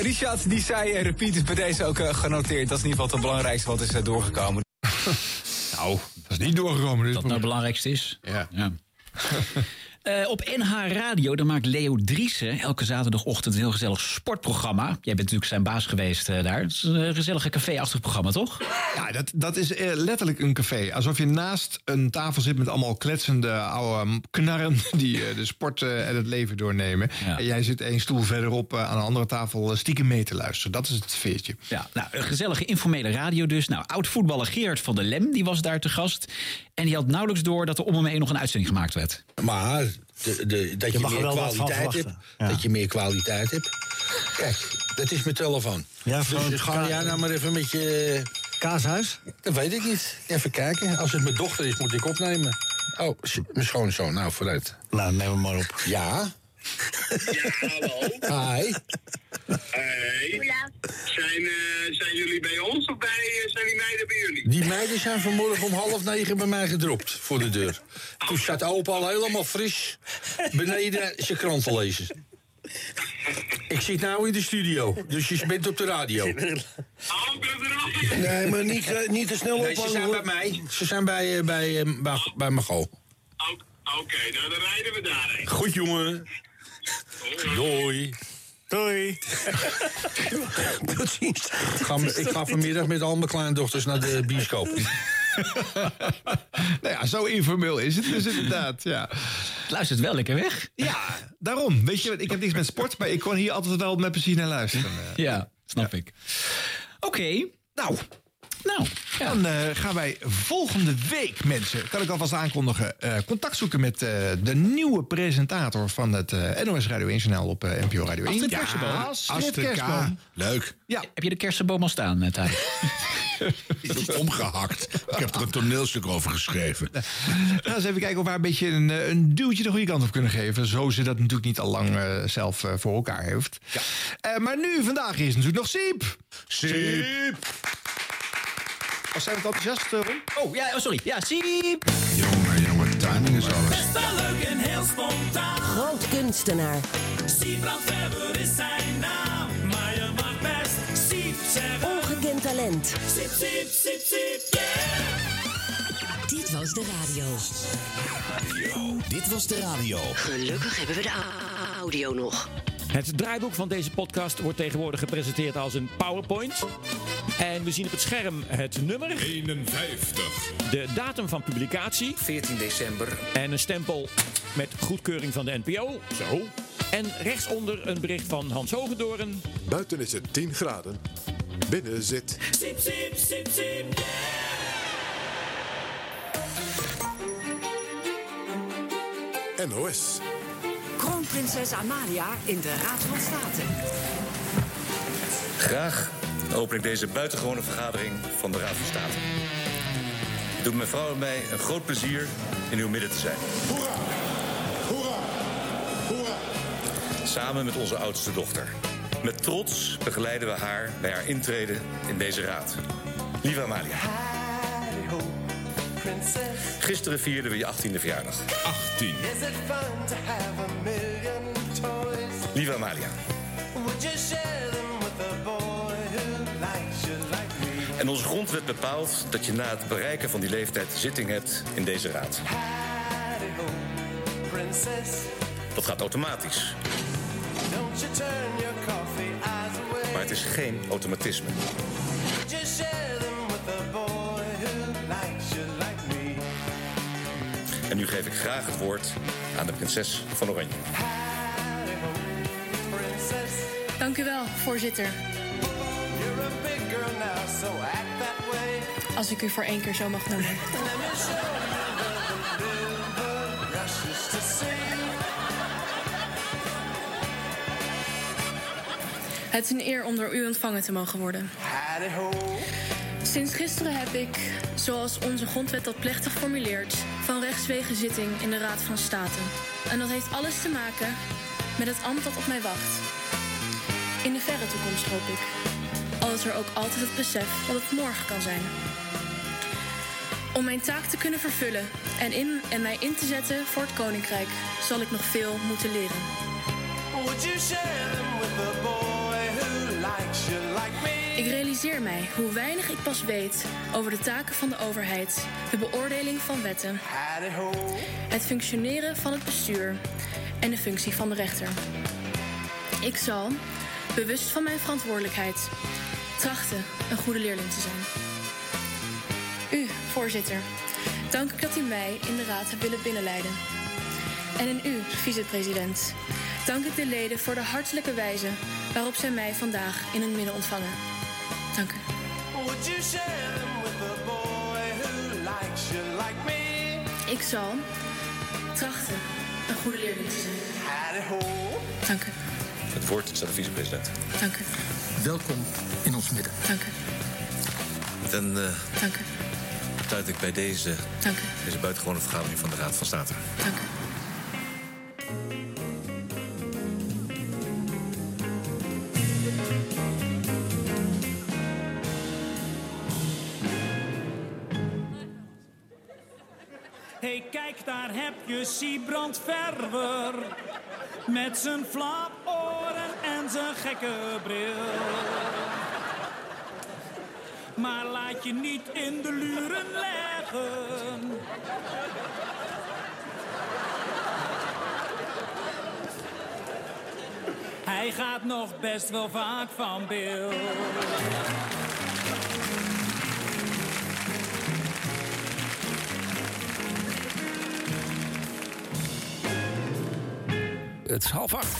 Richard die zei, eh, repeat is bij deze ook eh, genoteerd. Dat is in ieder geval het belangrijkste wat is doorgekomen. *laughs* nou, dat is niet doorgekomen. Dat nou het belangrijkste is. Ja. *laughs* Eh, op NH Radio dan maakt Leo Driessen elke zaterdagochtend een heel gezellig sportprogramma. Jij bent natuurlijk zijn baas geweest eh, daar. Het is een gezellige café-achtig programma, toch? Ja, dat, dat is eh, letterlijk een café. Alsof je naast een tafel zit met allemaal kletsende oude knarren... *laughs* die de sport eh, en het leven doornemen. En jij zit één stoel verderop eh, aan een andere tafel stiekem mee te luisteren. Dat is het veertje. Ja, nou, een gezellige informele radio dus. Nou, oud-voetballer Gerard van der Lem die was daar te gast. En die had nauwelijks door dat er om hem heen nog een uitzending gemaakt werd. Maar de, de, dat je, er meer kwaliteit hebt. Ja. Dat je meer kwaliteit hebt. Kijk, dat is mijn telefoon. Ja, dus ga ka- jij nou maar even met je... Kaashuis? Dat weet ik niet. Even kijken. Als het mijn dochter is, moet ik opnemen. Oh, mijn schoonzoon. Nou, vooruit. Nou, neem hem maar op. Ja? Hi. Hey. Zijn, eh, zijn jullie bij ons of bij, eh, zijn die meiden bij jullie? Die meiden zijn vanmorgen om half negen bij mij gedropt voor de deur. Toen zat opa al helemaal fris beneden zijn krant te lezen. Ik zit nou in de studio, dus je bent op de radio. Nee, maar niet, eh, niet te snel Nee, ophangen. ze zijn hoor. bij mij. Ze zijn bij, bij, bij, bij Mago. Oké, nou dan rijden we daarheen. Goed, jongen. Doei. Doei. Tot ziens. Ik ga, ik ga vanmiddag met al mijn kleindochters naar de bioscoop. *laughs* nou ja, zo informeel is het dus inderdaad. Ja. Het luistert wel lekker weg. Ja, daarom. Weet je, wat, ik heb niks met sport, maar ik kon hier altijd wel met plezier naar luisteren. Ja, snap ik. Oké. Nou. Nou, ja, Dan eh, gaan wij volgende week, mensen, kan ik alvast aankondigen, eh, contact zoeken met eh, de nieuwe presentator van het eh, NOS Radio 1 journaal op NPO Radio 1. Astrid Kersenboom. Astrid Astrid. Kersenboom. Leuk. Ja. Heb je de kersenboom al staan, uh, Thijs? Die *laughs* is omgehakt. Ik heb er een toneelstuk over geschreven. Nou, eens even kijken of we haar een beetje een, een duwtje de goede kant op kunnen geven. Zo ze dat natuurlijk niet al lang zelf voor elkaar heeft. Eh, maar nu, vandaag is natuurlijk nog Siep. Siep. Of zijn we het enthousiast, eh, Ron? Oh, ja, oh, sorry. Ja, Siep. Jongen, jongen, timing is alles. Best wel leuk en heel spontaan. Groot kunstenaar. Siebrand Weber is zijn naam. Maar je mag best Siep zeggen. Ongekend talent. Siep, siep, siep, siep, yeah. Dit was de radio. Dit was de radio. Gelukkig hebben we de audio nog. Het draaiboek van deze podcast wordt tegenwoordig gepresenteerd als een PowerPoint. En we zien op het scherm het nummer. 51. De datum van publicatie. 14 december. En een stempel met goedkeuring van de NPO. Zo. En rechtsonder een bericht van Hans Hogendoorn. Buiten is het 10 graden. Binnen zit. Siep, siep, NOS. Kroonprinses Amalia in de Raad van State. Graag open ik deze buitengewone vergadering van de Raad van State. Het doet mijn vrouw en mij een groot plezier in uw midden te zijn. Hoera! Hoera! Hoera! Samen met onze oudste dochter. Met trots begeleiden we haar bij haar intrede in deze raad. Lieve Amalia. Gisteren vierden we je 18e verjaardag. 18. Lieve Amalia. En onze grondwet bepaalt dat je na het bereiken van die leeftijd zitting hebt in deze raad. Dat gaat automatisch. Maar het is geen automatisme. Geef ik graag het woord aan de prinses van Oranje. Dank u wel, voorzitter. Als ik u voor één keer zo mag noemen. Het is een eer om door u ontvangen te mogen worden. Sinds gisteren heb ik, zoals onze grondwet dat plechtig formuleert, van rechtswege zitting in de Raad van State. En dat heeft alles te maken met het ambt dat op mij wacht. In de verre toekomst hoop ik. Al is er ook altijd het besef dat het morgen kan zijn. Om mijn taak te kunnen vervullen en, in, en mij in te zetten voor het koninkrijk, zal ik nog veel moeten leren. Ik realiseer mij hoe weinig ik pas weet over de taken van de overheid, de beoordeling van wetten, het functioneren van het bestuur en de functie van de rechter. Ik zal, bewust van mijn verantwoordelijkheid, trachten een goede leerling te zijn. U, voorzitter, dank ik dat u mij in de raad hebt willen binnenleiden. En in u, vicepresident, dank ik de leden voor de hartelijke wijze waarop zij mij vandaag in hun midden ontvangen. Dank u. Ik zal trachten een goede leerling te zijn. Dank u. Het woord is aan de vicepresident. Dank u. Welkom in ons midden. Dank u. Dan uh, Dank u. sluit ik bij deze, Dank u. deze buitengewone vergadering van de Raad van State. Dank u. heb je Siebrand Verwer. Met zijn flaporen en zijn gekke bril. Maar laat je niet in de luren leggen. Hij gaat nog best wel vaak van beeld. Het is half acht.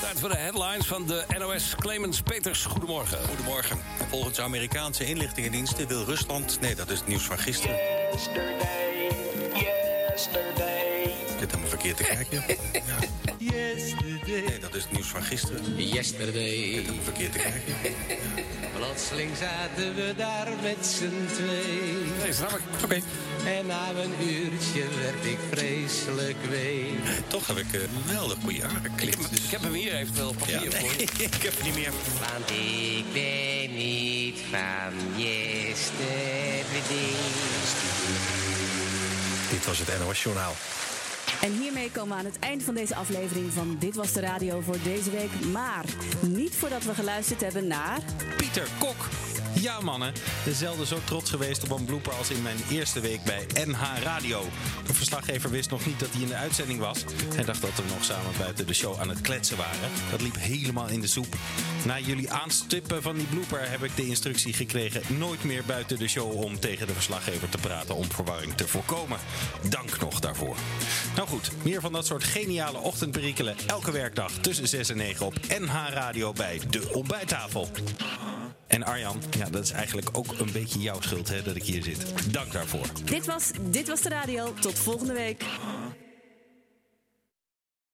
Tijd voor de headlines van de NOS. Clemens Peters, goedemorgen. Goedemorgen. Volgens Amerikaanse inlichtingendiensten wil Rusland... Nee, dat is het nieuws van gisteren. Yesterday, yesterday. Ik zit helemaal verkeerd te kijken. *laughs* Yesterday. Nee, dat is het nieuws van gisteren. Yesterday. Ik helemaal verkeerd te kijken. *laughs* Plotseling zaten we daar met z'n twee. Nee, snap ik. Oké. En na een uurtje werd ik vreselijk week. Toch heb ik een geweldig goede aangeklikt. Ik heb hem hier eventueel op papier Ja, nee, voor. *laughs* ik heb het niet meer. Want ik ben niet van yesterday. Dit was het NOS Journaal. En hiermee komen we aan het eind van deze aflevering van Dit Was De Radio voor deze week. Maar niet voordat we geluisterd hebben naar... Pieter Kok. Ja mannen, zelden zo trots geweest op een blooper als in mijn eerste week bij NH Radio. De verslaggever wist nog niet dat hij in de uitzending was. Hij dacht dat we nog samen buiten de show aan het kletsen waren. Dat liep helemaal in de soep. Na jullie aanstippen van die blooper heb ik de instructie gekregen... nooit meer buiten de show om tegen de verslaggever te praten... om verwarring te voorkomen. Dank nog daarvoor. Nou goed, meer van dat soort geniale ochtendperikelen... elke werkdag tussen 6 en 9 op NH Radio bij De Ontbijttafel. En Arjan, ja, dat is eigenlijk ook een beetje jouw schuld hè, dat ik hier zit. Dank daarvoor. Dit was Dit Was De Radio. Tot volgende week.